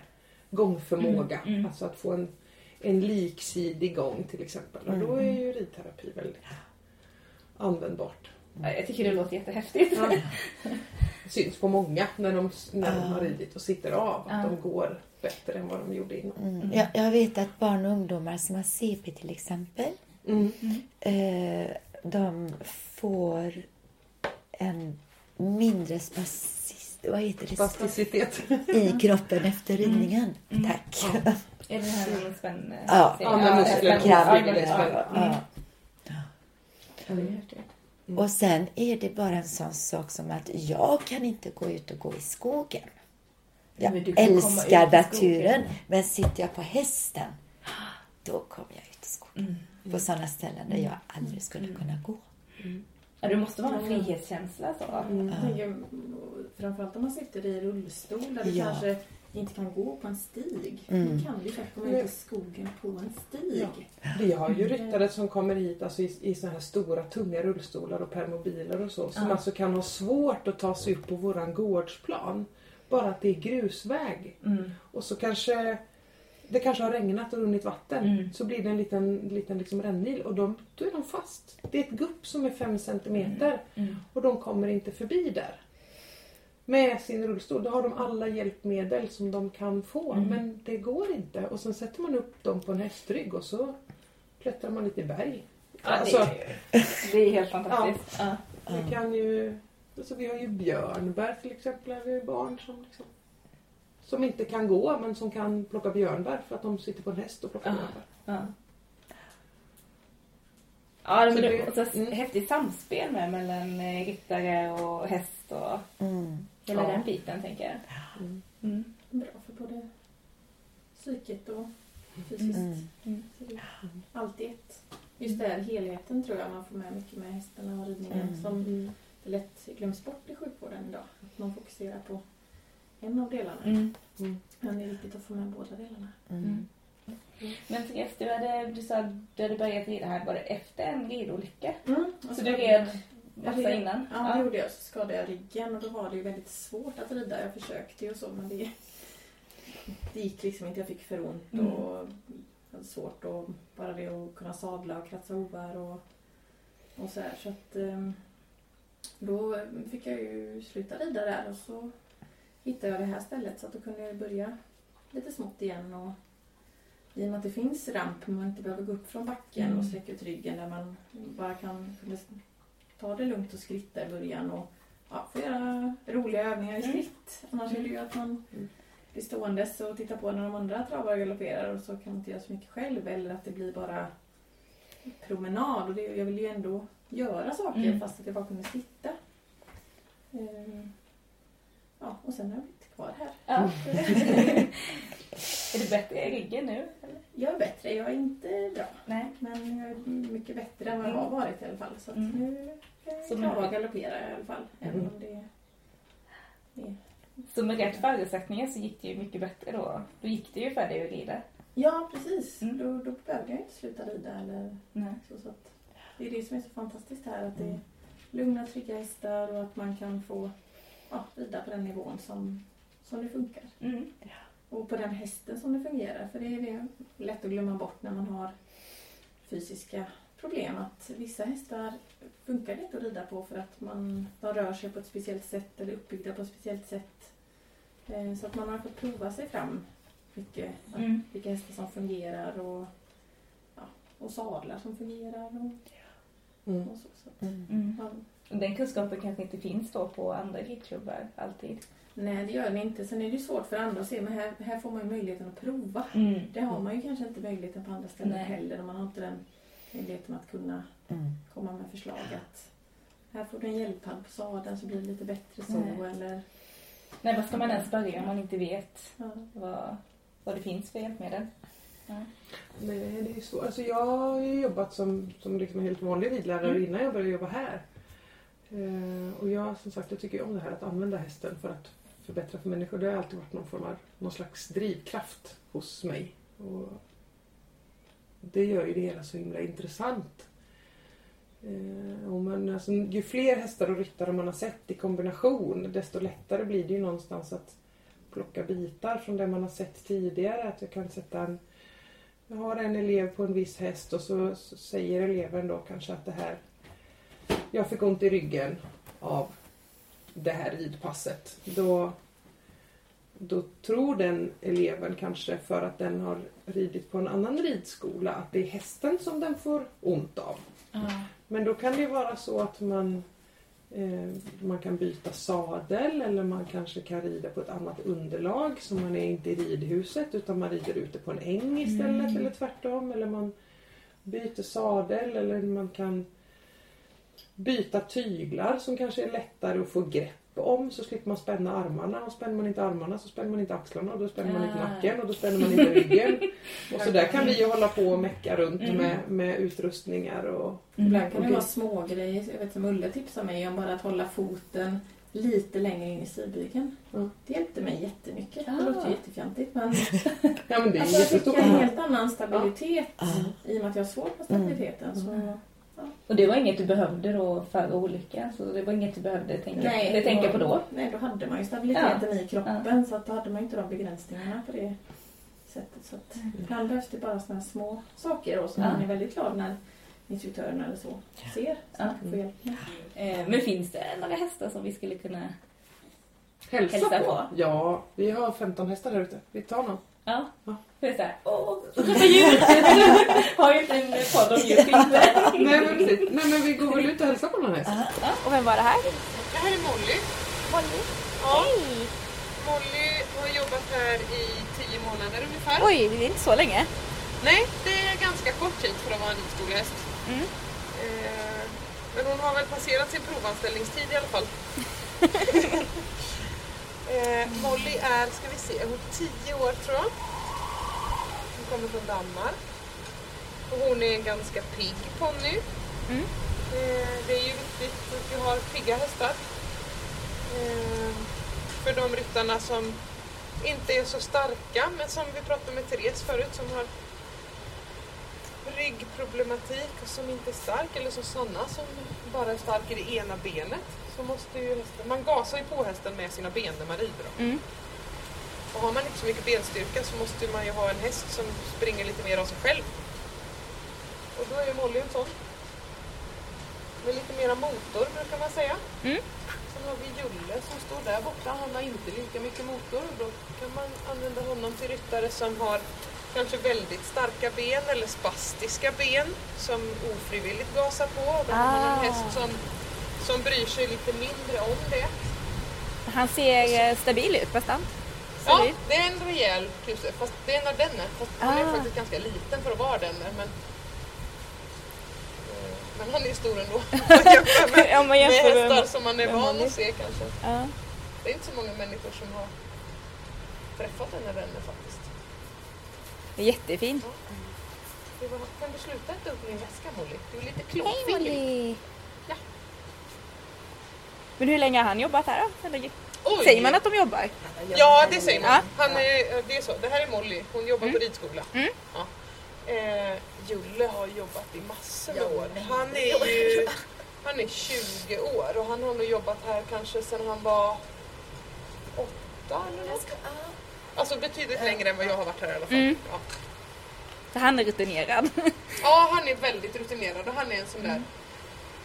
gångförmåga. Mm, mm. Alltså att få en, en liksidig gång till exempel. Och då är ju ridterapi väldigt användbart. Ja, Jag tycker det låter jättehäftigt. Ja. Syns på många när de, när de har ridit och sitter av. Att Ja. de går bättre än vad de gjorde innan. Mm. Jag, jag vet att barn och ungdomar som har CP till exempel, Mm. eh, de får en mindre vad heter det? Spasticitet. i kroppen efter ridningen. Mm. Tack. Ja. Är det här med spänn... Ja. Ja. Mm. Och sen är det bara en sån sak som att jag kan inte gå ut och gå i skogen. Jag du älskar naturen, men sitter jag på hästen, då kommer jag ut i skogen. Mm. På sådana ställen där jag aldrig skulle kunna gå. Ja, det måste vara en frihetskänsla så. Mm. Jag tänker, framförallt om man sitter i rullstol där du Ja. kanske inte kan gå på en stig. Mm. Då kan du faktiskt komma ut i skogen på en stig. Ja. Vi har ju ryttare som kommer hit alltså i, i såna här stora tunga rullstolar och permobiler och så. Som Ja. alltså kan ha svårt att ta sig upp på våran gårdsplan. Bara att det är grusväg. Mm. Och så kanske det kanske har regnat och runnit vatten. Mm. Så blir det en liten, liten liksom rännil och de, då är de fast. Det är ett gupp som är fem centimeter Mm. och de kommer inte förbi där. Med sin rullstol. Då har de alla hjälpmedel som de kan få. Mm. Men det går inte. Och sen sätter man upp dem på en hästrygg och så klättrar man lite i berg. Ja, Alltså, det, är, det är helt fantastiskt. Ja. vi kan ju... Alltså vi har ju björnbär till exempel. Vi har barn som liksom, som inte kan gå men som kan plocka björnbär för att de sitter på en häst och plockar Ah. björnbär. Ja. Ja, men det, och så mm. häftigt samspel med mellan eh, ryttare och häst och Mm. hela Ja. den biten tänker jag. Mm. Mm. Bra för både psyket och fysiskt. Mm. Mm. Är alltid ett. Just det här helheten tror jag man får med mycket med hästarna och ridningen Mm. som lätt glöms bort i sjukvården idag. Att man fokuserar på en av delarna. Mm. Mm. Men det är viktigt att få med båda delarna. Mm. Men Therese, du hade, du sa att du hade börjat rida här, var det efter en ridolycka? Mm. Så du red massa red- innan? Ja, det gjorde jag. Så skadade jag ryggen och då var det ju väldigt svårt att rida. Jag försökte ju och så men det, det gick liksom inte. Jag fick för ont Mm. och hade svårt och bara det att kunna sadla och kratsa hovar och, och så här. Så att ehm, då fick jag ju sluta rida där och så hittade jag det här stället så att då kunde jag börja lite smått igen och i och med att det finns ramp man inte behöver gå upp från backen Mm. och sträcka ut ryggen där man bara kan ta det lugnt och skritta i början och ja, få göra roliga övningar i Mm. skritt. Annars är det ju att man Mm. blir ståendes och tittar på när de andra travar och galopperar och så kan man inte göra så mycket själv eller att det blir bara promenad och det, jag vill ju ändå göra saker Mm. fast att jag bara kunde sitta. Ehm, Ja, och sen har jag blivit kvar här. Ja. är du bättre i ryggen nu? Eller? Jag är bättre, jag är inte bra. Nej. Men jag är mycket bättre än vad jag har varit i alla fall. Så att Mm. nu kan jag Så nu- att galoppera i alla fall. Även Mm. om det, det Så med rätt förutsättningar så gick det ju mycket bättre då. Då gick det ju för dig att rida. Ja, precis. Mm. Då, då behövde jag inte sluta rida. Eller Nej. så, så att det är det som är så fantastiskt här. Att det, Mm. lugna, trygga hästar och att man kan få ja, rida på den nivån som, som det funkar. Mm. Och på den hästen som det fungerar. För det är det lätt att glömma bort när man har fysiska problem. Att vissa hästar funkar det inte att rida på för att man, de rör sig på ett speciellt sätt eller är uppbyggda på ett speciellt sätt. Eh, Så att man har fått prova sig fram mycket. Mm. Vilka hästar som fungerar och, ja, och sadlar som fungerar. Och, Mm. och så. så att Mm. Och Den kunskapen kanske inte finns då på andra ridklubbar alltid. nej, det gör den inte. Sen är det ju svårt för andra att se, men här, här får man ju möjligheten att prova. Mm. Det har man ju kanske inte möjligheten på andra ställen Nej. heller. Och man har inte den möjligheten att kunna Mm. komma med förslag att här får du en hjälphand på sadeln så blir det lite bättre så. Nej. Eller, Nej, vad ska man ens börja om man inte vet ja. vad, vad det finns för hjälpmedel? Nej, det är svårt. Alltså jag har ju jobbat som, som liksom helt vanlig ridlärare Mm. innan jag började jobba här. Eh, och jag som sagt, jag tycker om det här att använda hästen för att förbättra för människor. Det har alltid varit någon form av någon slags drivkraft hos mig. Och det gör ju det hela så himla intressant. Eh, och man, alltså, ju fler hästar och ryttare man har sett i kombination desto lättare blir det ju någonstans att plocka bitar från det man har sett tidigare. Att jag kan sätta en jag har en elev på en viss häst och så, så säger eleven då kanske att det här jag fick ont i ryggen av det här ridpasset. Då, då tror den eleven kanske för att den har ridit på en annan ridskola att det är hästen som den får ont av. Men då kan det vara så att man, man kan byta sadel eller man kanske kan rida på ett annat underlag. Så man är inte i ridhuset utan man rider ute på en äng istället Mm. eller tvärtom. Eller man byter sadel eller man kan byta tyglar som kanske är lättare att få grepp om så slipper man spänna armarna och spänner man inte armarna så spänner man inte axlarna och då spänner man inte Ah. nacken och då spänner man inte ryggen. Och så där kan vi ju hålla på och mecka runt Mm. med, med utrustningar och Ibland kan det vara små grejer. Jag vet som Ulle tipsade mig om bara att hålla foten lite längre in i sidbygeln. Ja. Det hjälpte mig jättemycket. Ah. Det låter ju jättefjantigt men Ja men det är alltså, jag fick en helt annan stabilitet Ja. i och med att jag har svårt med stabiliteten. Så, Och det var inget du behövde då för olyckan? Så det var inget du behövde tänka, nej, eller tänka på då? Nej, då hade man ju stabiliteten i kroppen Ja. så att då hade man ju inte de begränsningarna på det sättet. Så att ibland behövs det bara sådana små saker och så Ja. man är väldigt glad när instruktören eller så ser. Så Ja. få hjälp med. Eh, men finns det några hästar som vi skulle kunna... Hälsa, Hälsa på. på. Ja, vi har 15 hästar här ute. Vi tar någon. Ja. Det är såhär, åh, träffa djur! Har ju inte en podd om djur, inte. Nej men precis. Nej men vi går väl ut och hälsar på någon häst. Och vem var det här? Det här är Molly. Molly. Ja. Molly har jobbat här i tio månader ungefär. Oj, det är inte så länge. Nej, det är ganska kort tid för att vara en ridskolehäst. Mm. Eh, men hon har väl passerat sin provanställningstid i alla fall. eh, Molly är, ska vi se, hon är tio år tror jag. Hon kommer från Danmark. Och hon är en ganska pigg ponny. Mm. Eh, det är ju viktigt att vi har pigga hästar. Eh, för de ryttarna som inte är så starka, men som vi pratade med Therese förut, som har ryggproblematik och som inte är stark, eller som Sanna som bara är stark i det ena benet. Så måste ju hästen, man gasar ju på hästen med sina ben när man rider dem. Mm. Och har man inte så mycket benstyrka så måste man ju ha en häst som springer lite mer av sig själv. Och då är ju Molly en sån. Med lite mera motor brukar man säga. Mm. Sen har vi Julle som står där borta. Han har inte lika mycket motor. Då kan man använda honom till ryttare som har kanske väldigt starka ben eller spastiska ben som ofrivilligt gasar på. Då har man Ah. en häst som, som bryr sig lite mindre om det. Han ser eh, stabil ut, bastant. Ja, det är en rejäl kuse. Fast det är en ardenner. Fast han är Ah. faktiskt ganska liten för att vara ardenner. Men, Eh, men han är stor ändå. Om man jämför med, med hästar som man är van Molly. att se kanske. Ja. Det är inte så många människor som har träffat en ardenner faktiskt. Jättefin. Det var, kan du sluta äta upp min väska Molly? Du är lite klåfingrig. Ja. Men hur länge har han jobbat här då? Eller, Oj! säger man att de jobbar? Ja, det säger man. Ja. Han är, det är så. Det här är Molly. Hon jobbar Mm. på ridskola. Mm. Ja. Eh, Julle har jobbat i massor med år. Han är ju Han är 20 år och han har nog jobbat här kanske sedan han var åtta eller något. Alltså betydligt längre än vad jag har varit här i alla fall. Mm. Ja. Så han är rutinerad. Ja, han är väldigt rutinerad och han är en sån där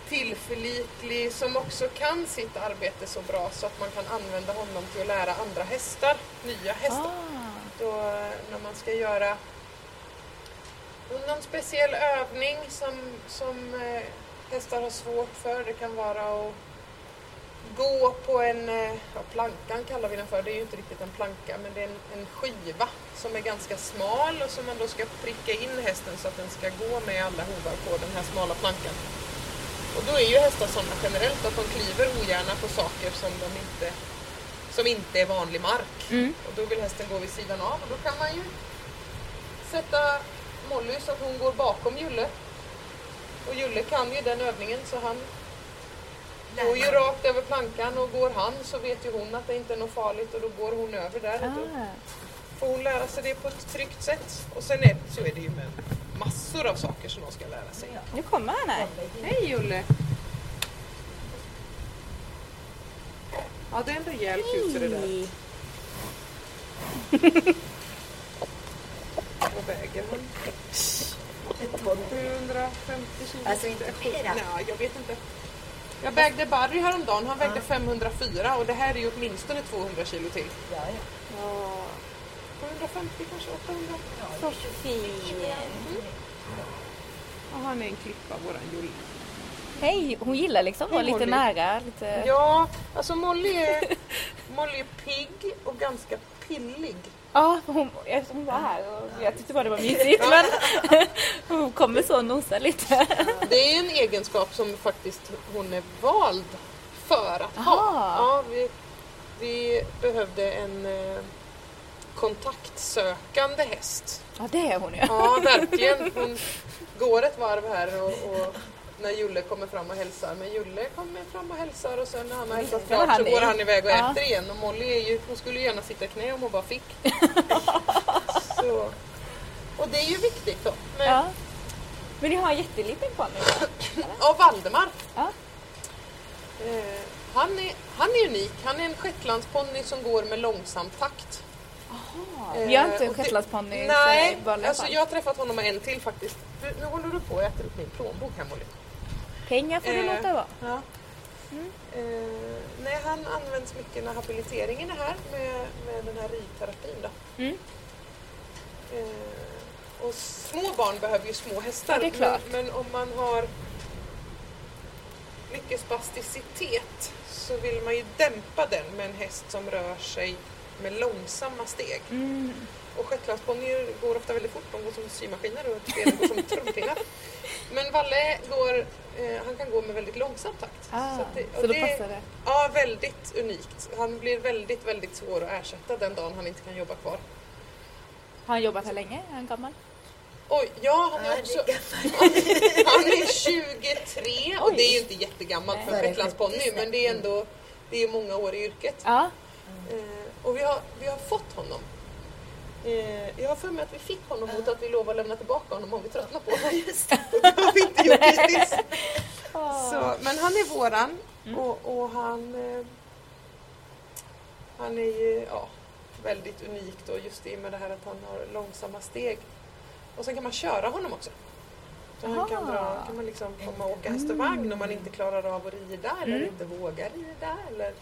tillförlitlig som också kan sitt arbete så bra så att man kan använda honom till att lära andra hästar, nya hästar. Då, eh, när man ska göra någon speciell övning som, som eh, hästar har svårt för. Det kan vara att gå på en, eh, ja, plankan kallar vi den för, det är ju inte riktigt en planka men det är en, en skiva som är ganska smal och som man då ska pricka in hästen så att den ska gå med alla hovar på den här smala plankan. Och då är ju hästar sådana generellt att de kliver ogärna på saker som, de inte, som inte är vanlig mark. Mm. Och då vill hästen gå vid sidan av och då kan man ju sätta Molly så att hon går bakom Julle. Och Julle kan ju den övningen så han går ju rakt över plankan och går han så vet ju hon att det inte är något farligt och då går hon över där. Och då får hon lära sig det på ett tryggt sätt. Och sen är, så är det ju med massor av saker som de ska lära sig. Nu kommer han här. Hej Julle! Ja, det är en rejäl kuse det där. Vad väger han? 750 kilo. Alltså inte mera. Nej, jag vet inte. Jag vägde Barry häromdagen, han vägde 504 och det här är ju åtminstone 200 kilo till. Ja, ja. Ja, 750 kanske, 800. Så fin. Ja, han är en klippa, våran Julle. Hej, hon gillar liksom att vara lite Molly. nära. Lite... Ja, alltså Molly är, Molly är pigg och ganska pillig. Ja, hon, hon var här och jag tyckte bara det var mysigt men hon kommer så och nosar lite. Det är en egenskap som faktiskt hon är vald för att ha. Aha. Ja, vi, vi behövde en eh, kontaktsökande häst. Ja, det är hon ju. Ja, verkligen. Hon går ett varv här och, och när Julle kommer fram och hälsar. Men Julle kommer fram och hälsar och sen när han har hälsat Ja, klart så går han iväg och Ja. äter igen. Och Molly är ju, hon skulle gärna sitta i knä om hon bara fick. så. Och det är ju viktigt då. Men, Ja. Men ni har en jätteliten ponny. Och Valdemar. Ja. Eh, han, är, han är unik. Han är en shetlandsponny som går med långsam takt. Jag har inte shetlandsponny Nej, alltså fall. jag har träffat honom och en till faktiskt. Du, nu håller du på att äta upp min plånbok här Molly. Pengar får du Eh, låta vara. Ja. Eh, nej, han används mycket när habiliteringen är här med, med den här ridterapin. Då. Mm. Eh, och små barn behöver ju små hästar. Ja, det är klart. Men, men om man har mycket spasticitet så vill man ju dämpa den med en häst som rör sig med långsamma steg. Mm. Och shetlandsponnyer går ofta väldigt fort, de går som symaskiner och benen går som trumpinnar. Men Valle går, eh, han kan gå med väldigt långsam takt. Ah, att det- så då det- passar det. Ja, väldigt unikt. Han blir väldigt, väldigt svår att ersätta den dagen han inte kan jobba kvar. Har han jobbat här länge? Är han gammal? Oj, ja han är Ja, också... är Han är 23 och Oj. det är ju inte jättegammalt för Nej. shetlandsponny men det är ändå det är många år i yrket. Ja. Eh, och vi har, vi har fått honom. Eh, jag har för mig att vi fick honom mot att vi lovade att lämna tillbaka honom om vi tröttnar på honom. Och det har vi inte gjort hittills. Så, men han är våran och, och han, eh, han är ju ja, väldigt unikt och just det med det här att han har långsamma steg. Och sen kan man köra honom också. Så han kan, dra, kan man liksom komma och åka häst och vagn om man inte klarar av att rida eller Mm. inte vågar rida. Eller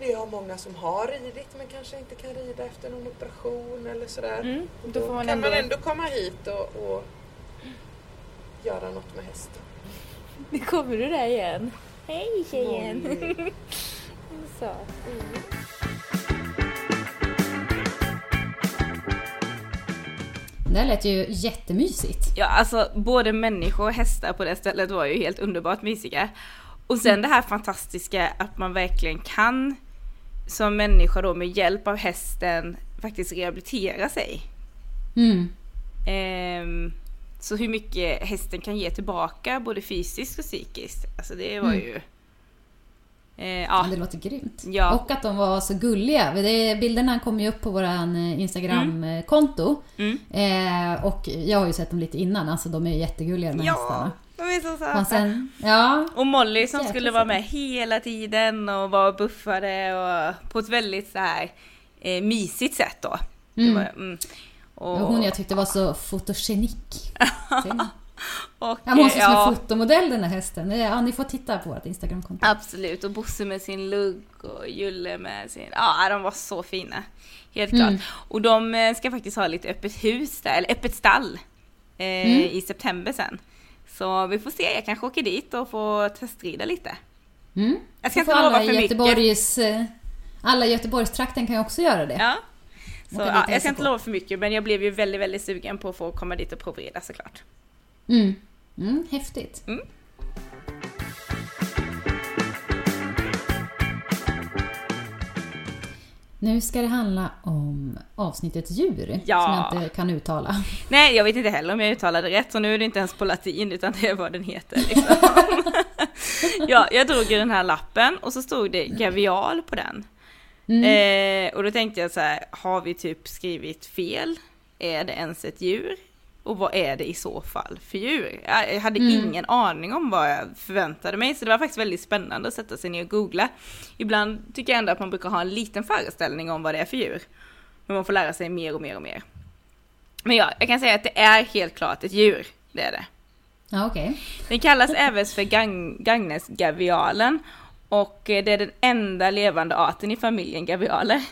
vi har många som har ridit men kanske inte kan rida efter någon operation eller sådär. Mm. Då får man kan ändå... man ändå komma hit och, och göra något med hästen. Nu kommer du där igen. Hej tjejen! Molly. så. Det här lät ju jättemysigt. Ja, alltså både människor och hästar på det stället var ju helt underbart mysiga. Och sen det här fantastiska att man verkligen kan som människa då med hjälp av hästen faktiskt rehabilitera sig. Mm. Ehm, så hur mycket hästen kan ge tillbaka både fysiskt och psykiskt. Alltså det var Mm. ju... Eh, Ja, det låter grymt. Ja. Och att de var så gulliga. Det, bilderna kom ju upp på våran eh, Instagram-konto. Mm. Eh, och jag har ju sett dem lite innan, alltså de är jättegulliga de här Ja. hästarna. De är så Och söta. sen, ja, Och Molly som Jäkla skulle vara med hela tiden och var och buffade och på ett väldigt så här eh, mysigt sätt då. Mm. var, mm. Och, och hon jag tyckte var så fotogenik. och, Ja, hon som ja, en fotomodell den här hästen. Ja, ni får titta på vårt Instagramkonto. Absolut, och Bosse med sin lugg och Julle med sin... Ja, de var så fina. Helt Mm. klart. Och de eh, ska faktiskt ha lite öppet hus där, eller öppet stall. Eh, Mm. I september sen. Så vi får se, jag kanske åker dit och får testrida lite. Mm. Jag ska inte lova för i mycket. Göteborgs, eh, alla i Göteborgstrakten kan ju också göra det. Ja. Så, ja, jag ska inte lova för mycket men jag blev ju väldigt, väldigt sugen på att få komma dit och provrida såklart. Mm. Mm, häftigt. Mm. Nu ska det handla om avsnittet djur, Ja. som jag inte kan uttala. Nej, jag vet inte heller om jag uttalade rätt, så nu är det inte ens på latin utan det är vad den heter. Liksom. ja, jag drog ju den här lappen och så stod det gavial på den. Mm. Eh, och då tänkte jag så här, har vi typ skrivit fel? Är det ens ett djur? Och vad är det i så fall för djur? Jag hade Mm. ingen aning om vad jag förväntade mig, så det var faktiskt väldigt spännande att sätta sig ner och googla. Ibland tycker jag ändå att man brukar ha en liten föreställning om vad det är för djur. Men man får lära sig mer och mer och mer. Men ja, jag kan säga att det är helt klart ett djur. Det är det. Ja, okej. Den kallas även för gang, Gagnesgavialen. Och eh, det är den enda levande arten i familjen gavialer.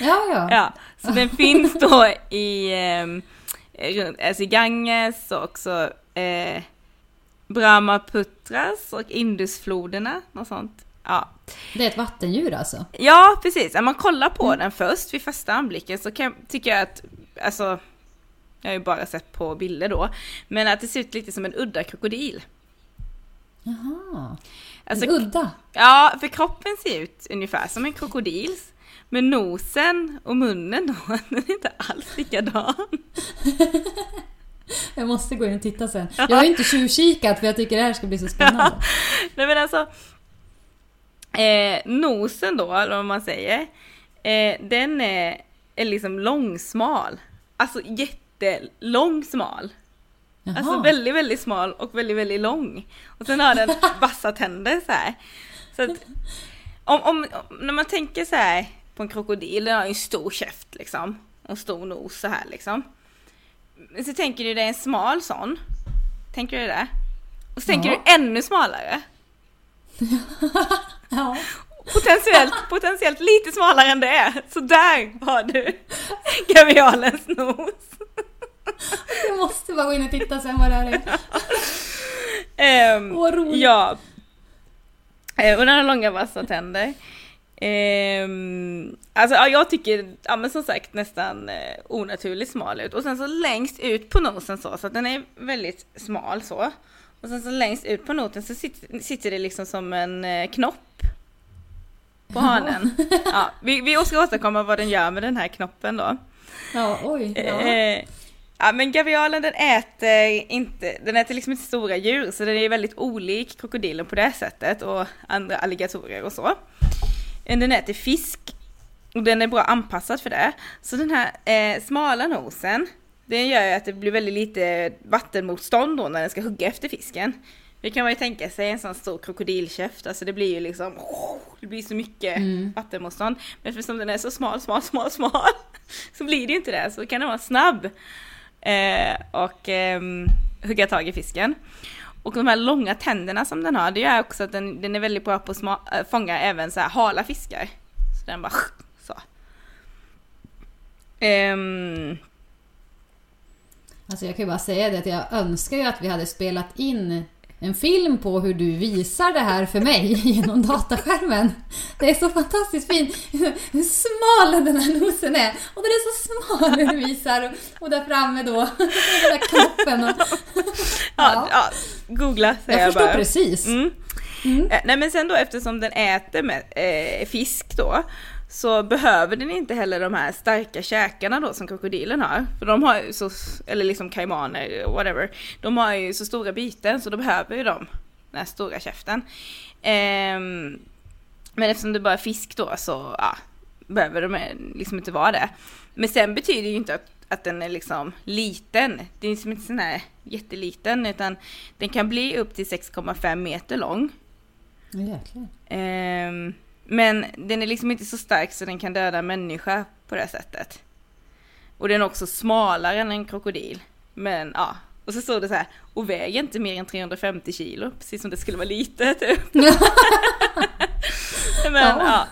Ja, ja. Ja, så den finns då i, eh, runt, alltså i Ganges och också eh, Brahmaputras och Indusfloderna och sånt. Ja. Det är ett vattendjur alltså? ja, precis. Om man kollar på den först vid första anblicken så kan, tycker jag att, alltså, jag har ju bara sett på bilder då, men att det ser ut lite som en udda krokodil. Jaha. Alltså, en udda? Ja, för kroppen ser ut ungefär som en krokodils. Men nosen och munnen då, den är inte alls likadan. Jag måste gå in och titta sen. Jag har ju inte tjuvkikat för jag tycker det här ska bli så spännande. Nej men alltså, eh, nosen då, eller vad man säger, eh, den är, är liksom långsmal. Alltså jättelångsmal. Jaha. Alltså väldigt, väldigt smal och väldigt, väldigt lång. Och sen har den vassa tänder så här. Så att, om, om, om, när man tänker så här på en krokodil, den har ju en stor käft liksom. Och stor nos så här liksom. Men så tänker du det är en smal sån. Tänker du det? Och så tänker Ja. du ännu smalare. Ja. Potentiellt, potentiellt lite smalare än det är. Så där har du gavialens nos. Jag måste bara gå in och titta sen vad det här är. Ehm, Vad roligt. Ja. Eh, och den har långa vassa tänder. Ehm, alltså ja, jag tycker, ja men som sagt nästan eh, onaturligt smal ut. Och sen så längst ut på nosen så, så att den är väldigt smal så. Och sen så längst ut på noten så sitter, sitter det liksom som en eh, knopp. På hanen. Ja, vi, vi ska åstadkomma vad den gör med den här knoppen då. Ja, oj. Ja. Eh, ja men gavialen den äter inte, den äter liksom inte stora djur så den är väldigt olik krokodilen på det sättet och andra alligatorer och så. Eh, Den äter fisk och den är bra anpassad för det. Så den här eh, smala nosen, den gör ju att det blir väldigt lite vattenmotstånd då när den ska hugga efter fisken. Det kan man ju tänka sig en sån stor krokodilkäft, alltså det blir ju liksom, det blir så mycket Mm. vattenmotstånd. Men eftersom den är så smal, smal, smal, smal så blir det ju inte det, så kan den vara snabb eh, och ehm, hugga tag i fisken. Och de här långa tänderna som den har, det gör också att den, den är väldigt bra på att sma, äh, fånga även så här hala fiskar. Så den bara så. Um. Alltså jag kan ju bara säga det att jag önskar ju att vi hade spelat in en film på hur du visar det här för mig genom dataskärmen. Det är så fantastiskt fint hur smal den här nosen är. Och den är så smal när du visar. Och, där framme då, den där knoppen. Och, ja, ja, googla säger jag jag, förstår bara. precis. Mm. Mm. Eh, Nej men sen då eftersom den äter med, eh, fisk då så behöver den inte heller de här starka käkarna då som krokodilen har. För de har ju så, eller liksom kaimaner, whatever. De har ju så stora byten så då behöver ju de den här stora käften. Ehm, men eftersom det bara är fisk då så ja, behöver de liksom inte vara det. Men sen betyder ju inte att, att den är liksom liten. Det är som inte sån här jätteliten utan den kan bli upp till 6,5 meter lång. Jäklar. Ehm, men den är liksom inte så stark så den kan döda en människa på det sättet. Och den är också smalare än en krokodil. Men ja, och så står det så här, och väger inte mer än 350 kilo, precis som det skulle vara lite typ. Men ja,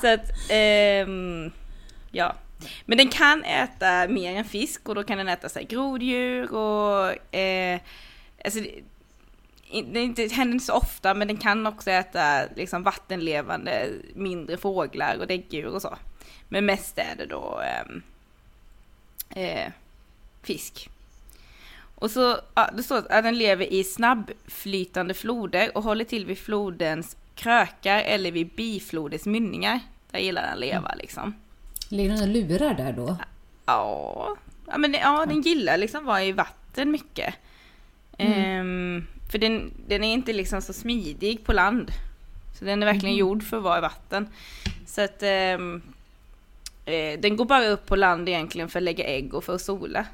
så att, ehm, ja. Men den kan äta mer än fisk och då kan den äta så här, groddjur och eh, alltså, det, inte, händer inte så ofta men den kan också äta liksom vattenlevande mindre fåglar och däggdjur och så. Men mest är det då ehm, eh, fisk. Och så, ja, det står att den lever i snabbflytande floder och håller till vid flodens krökar eller vid biflodens mynningar. Där gillar den att leva liksom. Ligger den och lurar där då? Ja, ja men ja, den gillar liksom vara i vatten mycket. Ehm, för den, den är inte liksom så smidig på land. Så den är verkligen gjord för att vara i vatten. Så att ehm, eh, den går bara upp på land egentligen för att lägga ägg och för att sola.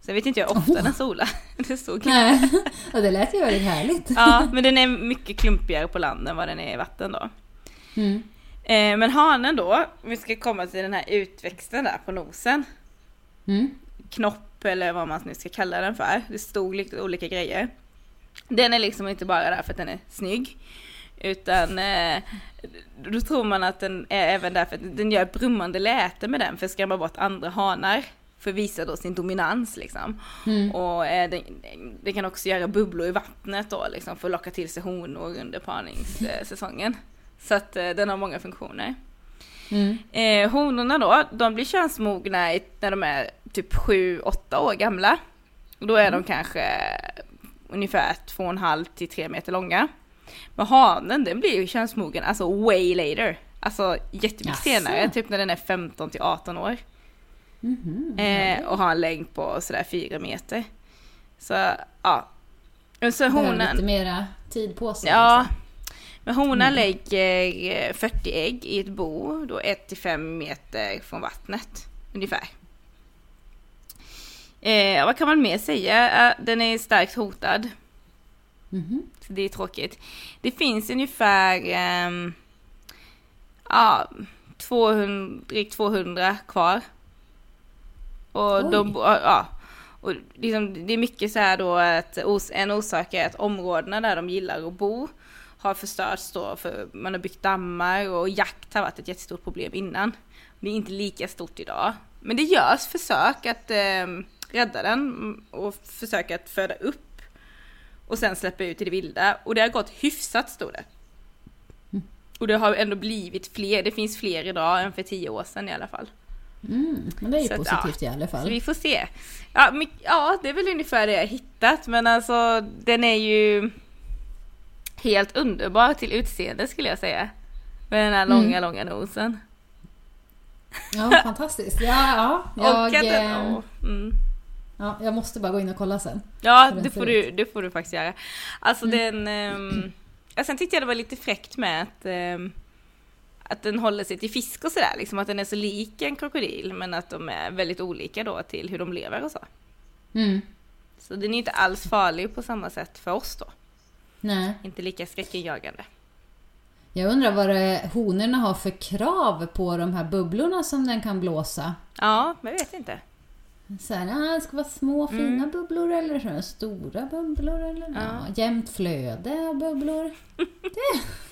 Sen vet inte jag ofta Oh. den solar. Det stod Nej, ja, det lät ju väldigt härligt. Ja, men den är mycket klumpigare på land än vad den är i vatten då. Mm. Eh, men hanen då, vi ska komma till den här utväxten där på nosen. Mm. knopp eller vad man nu ska kalla den för. Det stod lite olika grejer. Den är liksom inte bara där för att den är snygg. Utan eh, då tror man att den är även där för att den gör ett brummande läte med den för att skrämma bort andra hanar. För att visa då sin dominans liksom. Mm. Och eh, den, den kan också göra bubblor i vattnet då liksom för att locka till sig honor under parningssäsongen. Så att eh, den har många funktioner. Mm. Eh, honorna då, de blir könsmogna när de är typ 7-8 år gamla. Då är de kanske ungefär 2,5 till 3 meter långa. Men hanen den blir ju könsmogen alltså way later. Alltså jättemycket Jaså? senare, typ när den är 15 till 18 år. Mhm. Eh, och har en längd på sådär 4 meter. Så ja. Och så honan. lite mera tid på sig. Ja. liksom. Men honan lägger eh, 40 ägg i ett bo, då 1-5 meter från vattnet ungefär. Eh, vad kan man mer säga? Eh, Den är starkt hotad. Mhm. Så det är tråkigt. Det finns ungefär ehm, ja, 200, drygt 200 kvar. Och Oj. de, ja, och liksom, det är mycket så här då att en orsak är att områdena där de gillar att bo har förstörts då för man har byggt dammar och jakt har varit ett jättestort problem innan. Det är inte lika stort idag. Men det görs försök att eh, rädda den och försöka att föda upp och sen släppa ut i det vilda. Och det har gått hyfsat stod det. Och det har ändå blivit fler, det finns fler idag än för tio år sedan i alla fall. Mm. Men det är ju Så att, positivt i alla Så fall. vi får se. Ja, my- ja, det är väl ungefär det jag hittat men alltså den är ju helt underbar till utseende skulle jag säga. Med den här Mm. långa, långa nosen. Ja, fantastiskt. Ja, ja. Jag, och att den, eh, mm. Ja, jag måste bara gå in och kolla sen. Ja, det får, du, det får du faktiskt göra. Alltså Mm. den... Um, ja, sen tyckte jag det var lite fräckt med att, ehm, att den håller sig till fisk och sådär. Liksom att den är så lik en krokodil men att de är väldigt olika då till hur de lever och så. Mm. Så den är inte alls farlig på samma sätt för oss då. Nej. Inte lika skräckinjagande. Jag undrar vad det, honorna har för krav på de här bubblorna som den kan blåsa. Ja, men jag vet inte. Så här, ah, det ska vara små fina Mm. bubblor eller så stora bubblor eller Ja. ja. jämnt flöde av bubblor. Det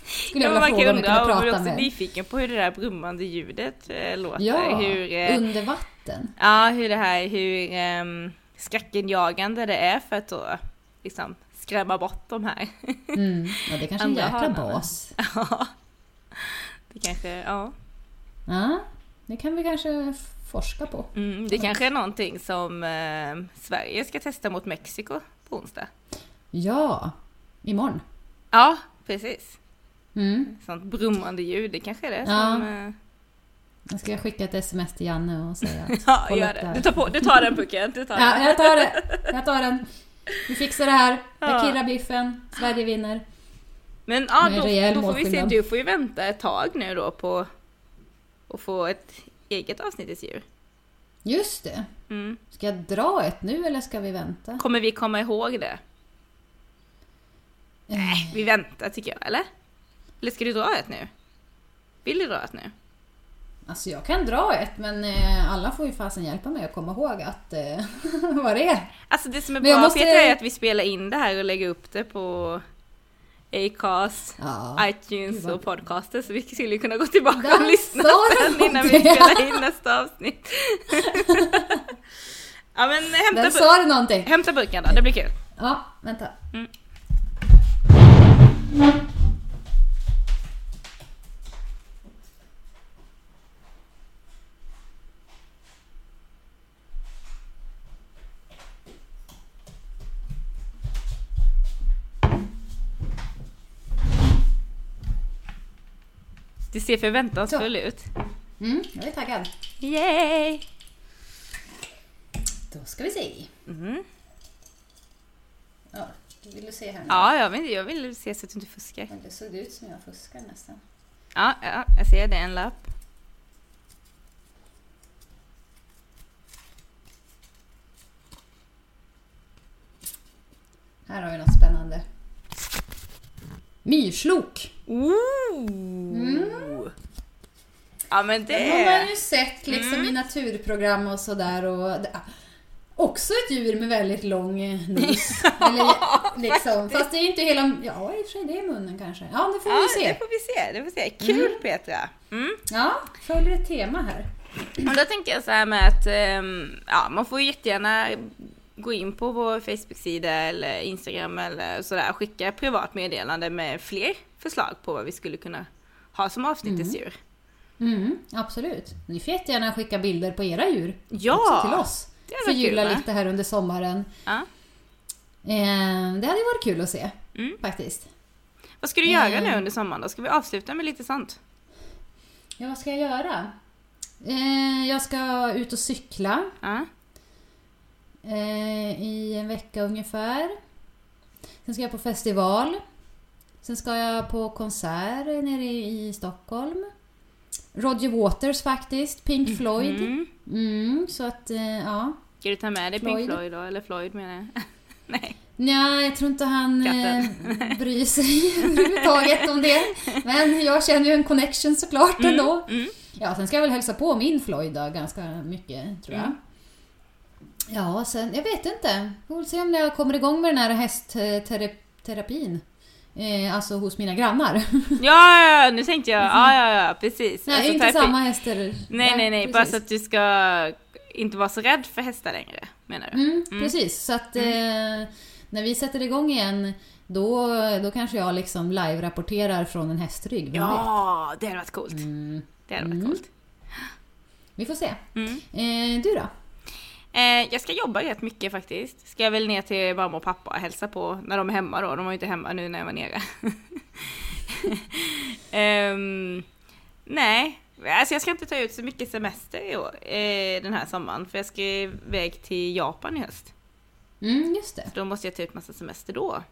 skulle Ja, jag vilja fråga om jag kunde undra, och jag är prata också med. nyfiken på hur det där brummande ljudet eh, låter. Ja, hur, eh, under vatten. ja, hur det här, hur eh, skräckinjagande det är för att då liksom skrämma bort de här. Mm. Ja, det är kanske en jäkla hanarna. bas. Ja. Det kanske, ja. Ja, det kan vi kanske forska på. Mm, det kanske är någonting som eh, Sverige ska testa mot Mexiko på onsdag. Ja, imorgon. Ja, precis. Mm. Sånt brummande ljud, det kanske är det Ja. som... Eh, Jag ska skicka ett sms till Janne och säga att ja, gör det. Du tar, på, du tar den pucken, du tar den. Ja, jag tar det. Jag tar den. Vi fixar det här. Ja. Jag kirrar biffen. Sverige vinner. Men ja, då, då får vi se, du får ju vänta ett tag nu då på att få ett eget avsnittets djur. Just det. Mm. Ska jag dra ett nu eller ska vi vänta? Kommer vi komma ihåg det? Nej, vi väntar tycker jag, eller? Eller ska du dra ett nu? Vill du dra ett nu? Alltså jag kan dra ett men eh, alla får ju fasen hjälpa mig att komma ihåg att eh, vad det är. Alltså det som är bra måste- Peter är att vi spelar in det här och lägger upp det på Acast, Ja. iTunes och podcaster så vi skulle kunna gå tillbaka Där och lyssna sen innan vi spelar in nästa avsnitt. ja men hämta, Där sa du någonting. hämta burken då, det blir kul. Ja, vänta. Mm. Du ser förväntansfull ut. Mm, jag är taggad. Yay! Då ska vi se. Mm. Ja, vill du se här nu? Ja, jag vill, jag vill se så att du inte fuskar. Det såg ut som jag fuskar nästan. Ja, ja, jag ser det, en lapp. Här har vi något spännande. Myrslok. Ooh. Ja men Det har man det... ju sett liksom Mm. i naturprogram och sådär. Och det, också ett djur med väldigt lång eh, nos. Eller, liksom. Fast det är inte hela... Ja, i och för sig det är munnen kanske. Ja, det får Ja, vi det se. får vi se. Det får vi se. Kul Petra! Mm. Ja, följer ett tema här. Och då tänker jag så här med att ehm, ja, man får jättegärna gå in på vår Facebook-sida eller Instagram eller sådär och skicka privat meddelande med fler förslag på vad vi skulle kunna ha som avsnittets djur. Mm, absolut. Ni får jättegärna skicka bilder på era djur Ja! också till oss. Förgylla lite här under sommaren. Ja. Eh, det hade ju varit kul att se. Mm. Faktiskt. Vad ska du göra Mm. nu under sommaren då? Ska vi avsluta med lite sånt? Ja, vad ska jag göra? Eh, jag ska ut och cykla Ja. eh, i en vecka ungefär. Sen ska jag på festival. Sen ska jag på konsert nere i Stockholm. Roger Waters faktiskt, Pink Floyd. Mm. Mm, så att, eh, ja. Ska du ta med dig Floyd. Pink Floyd då? Eller Floyd menar jag. Nej. Nja, jag tror inte han eh, bryr sig överhuvudtaget om det. Men jag känner ju en connection såklart ändå. Mm. Ja, sen ska jag väl hälsa på min Floyd då, ganska mycket tror jag. Mm. Ja, sen, jag vet inte. Vi får se om jag kommer igång med den här hästterapin. Eh, alltså hos mina grannar. Ja, ja, ja, nu tänkte jag. Ja, ja, ja, precis. Nej, Alltså, inte typ- samma hästar. Nej, nej, nej. Bara precis. så att du ska inte vara så rädd för hästar längre, menar du? Mm, Precis, så att eh, när vi sätter igång igen då, då kanske jag liksom live-rapporterar från en hästrygg. vem vet? Ja, det hade varit coolt. Mm, Det hade varit Mm. coolt. vi får se. Mm. Eh, du då? Eh, jag ska jobba rätt mycket faktiskt. Ska jag väl ner till mamma och pappa och hälsa på när de är hemma då. De var ju inte hemma nu när jag var nere. Ehm, nej, alltså jag ska inte ta ut så mycket semester i år, eh, den här sommaren. För jag ska iväg till Japan i höst. Mm, just det. Så då måste jag ta ut massa semester då.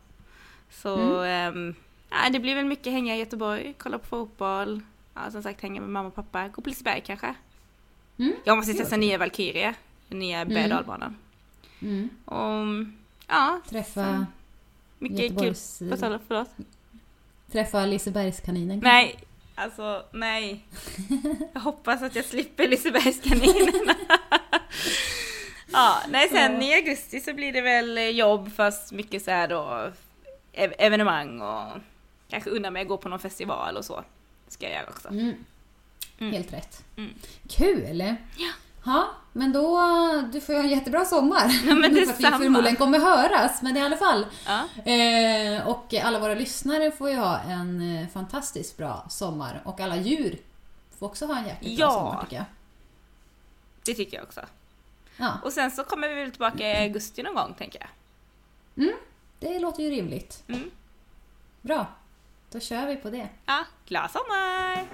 Så ehm, nej, det blir väl mycket hänga i Göteborg, kolla på fotboll. Ja, som sagt hänga med mamma och pappa. Gå på Liseberg kanske. Mm. Jag måste testa nya Valkyrie, den nya Mm. berg och dalbanan. Mm. Och ja, Träffa, mycket kul. Göteborgs, Vad sa du? Förlåt? träffa Lisebergskaninen. Nej, alltså nej. Jag hoppas att jag slipper Lisebergskaninen. ja, nej sen i augusti så blir det väl jobb fast mycket så här då ev- evenemang och kanske unna mig att gå på någon festival och så. Ska jag göra också. Mm. Mm. Helt rätt. Mm. Kul! Ja. Ja, men då du får ha en jättebra sommar. Ja, men För att vi förmodligen kommer höras, men i alla fall. Ja. Eh, och alla våra lyssnare får ju ha en eh, fantastiskt bra sommar. Och alla djur får också ha en jäkligt bra Ja. sommar tycker jag. Det tycker jag också. Ja, Och sen så kommer vi väl tillbaka i augusti någon gång tänker jag. det låter ju rimligt. Mm. Bra, då kör vi på det. Ja, glad sommar!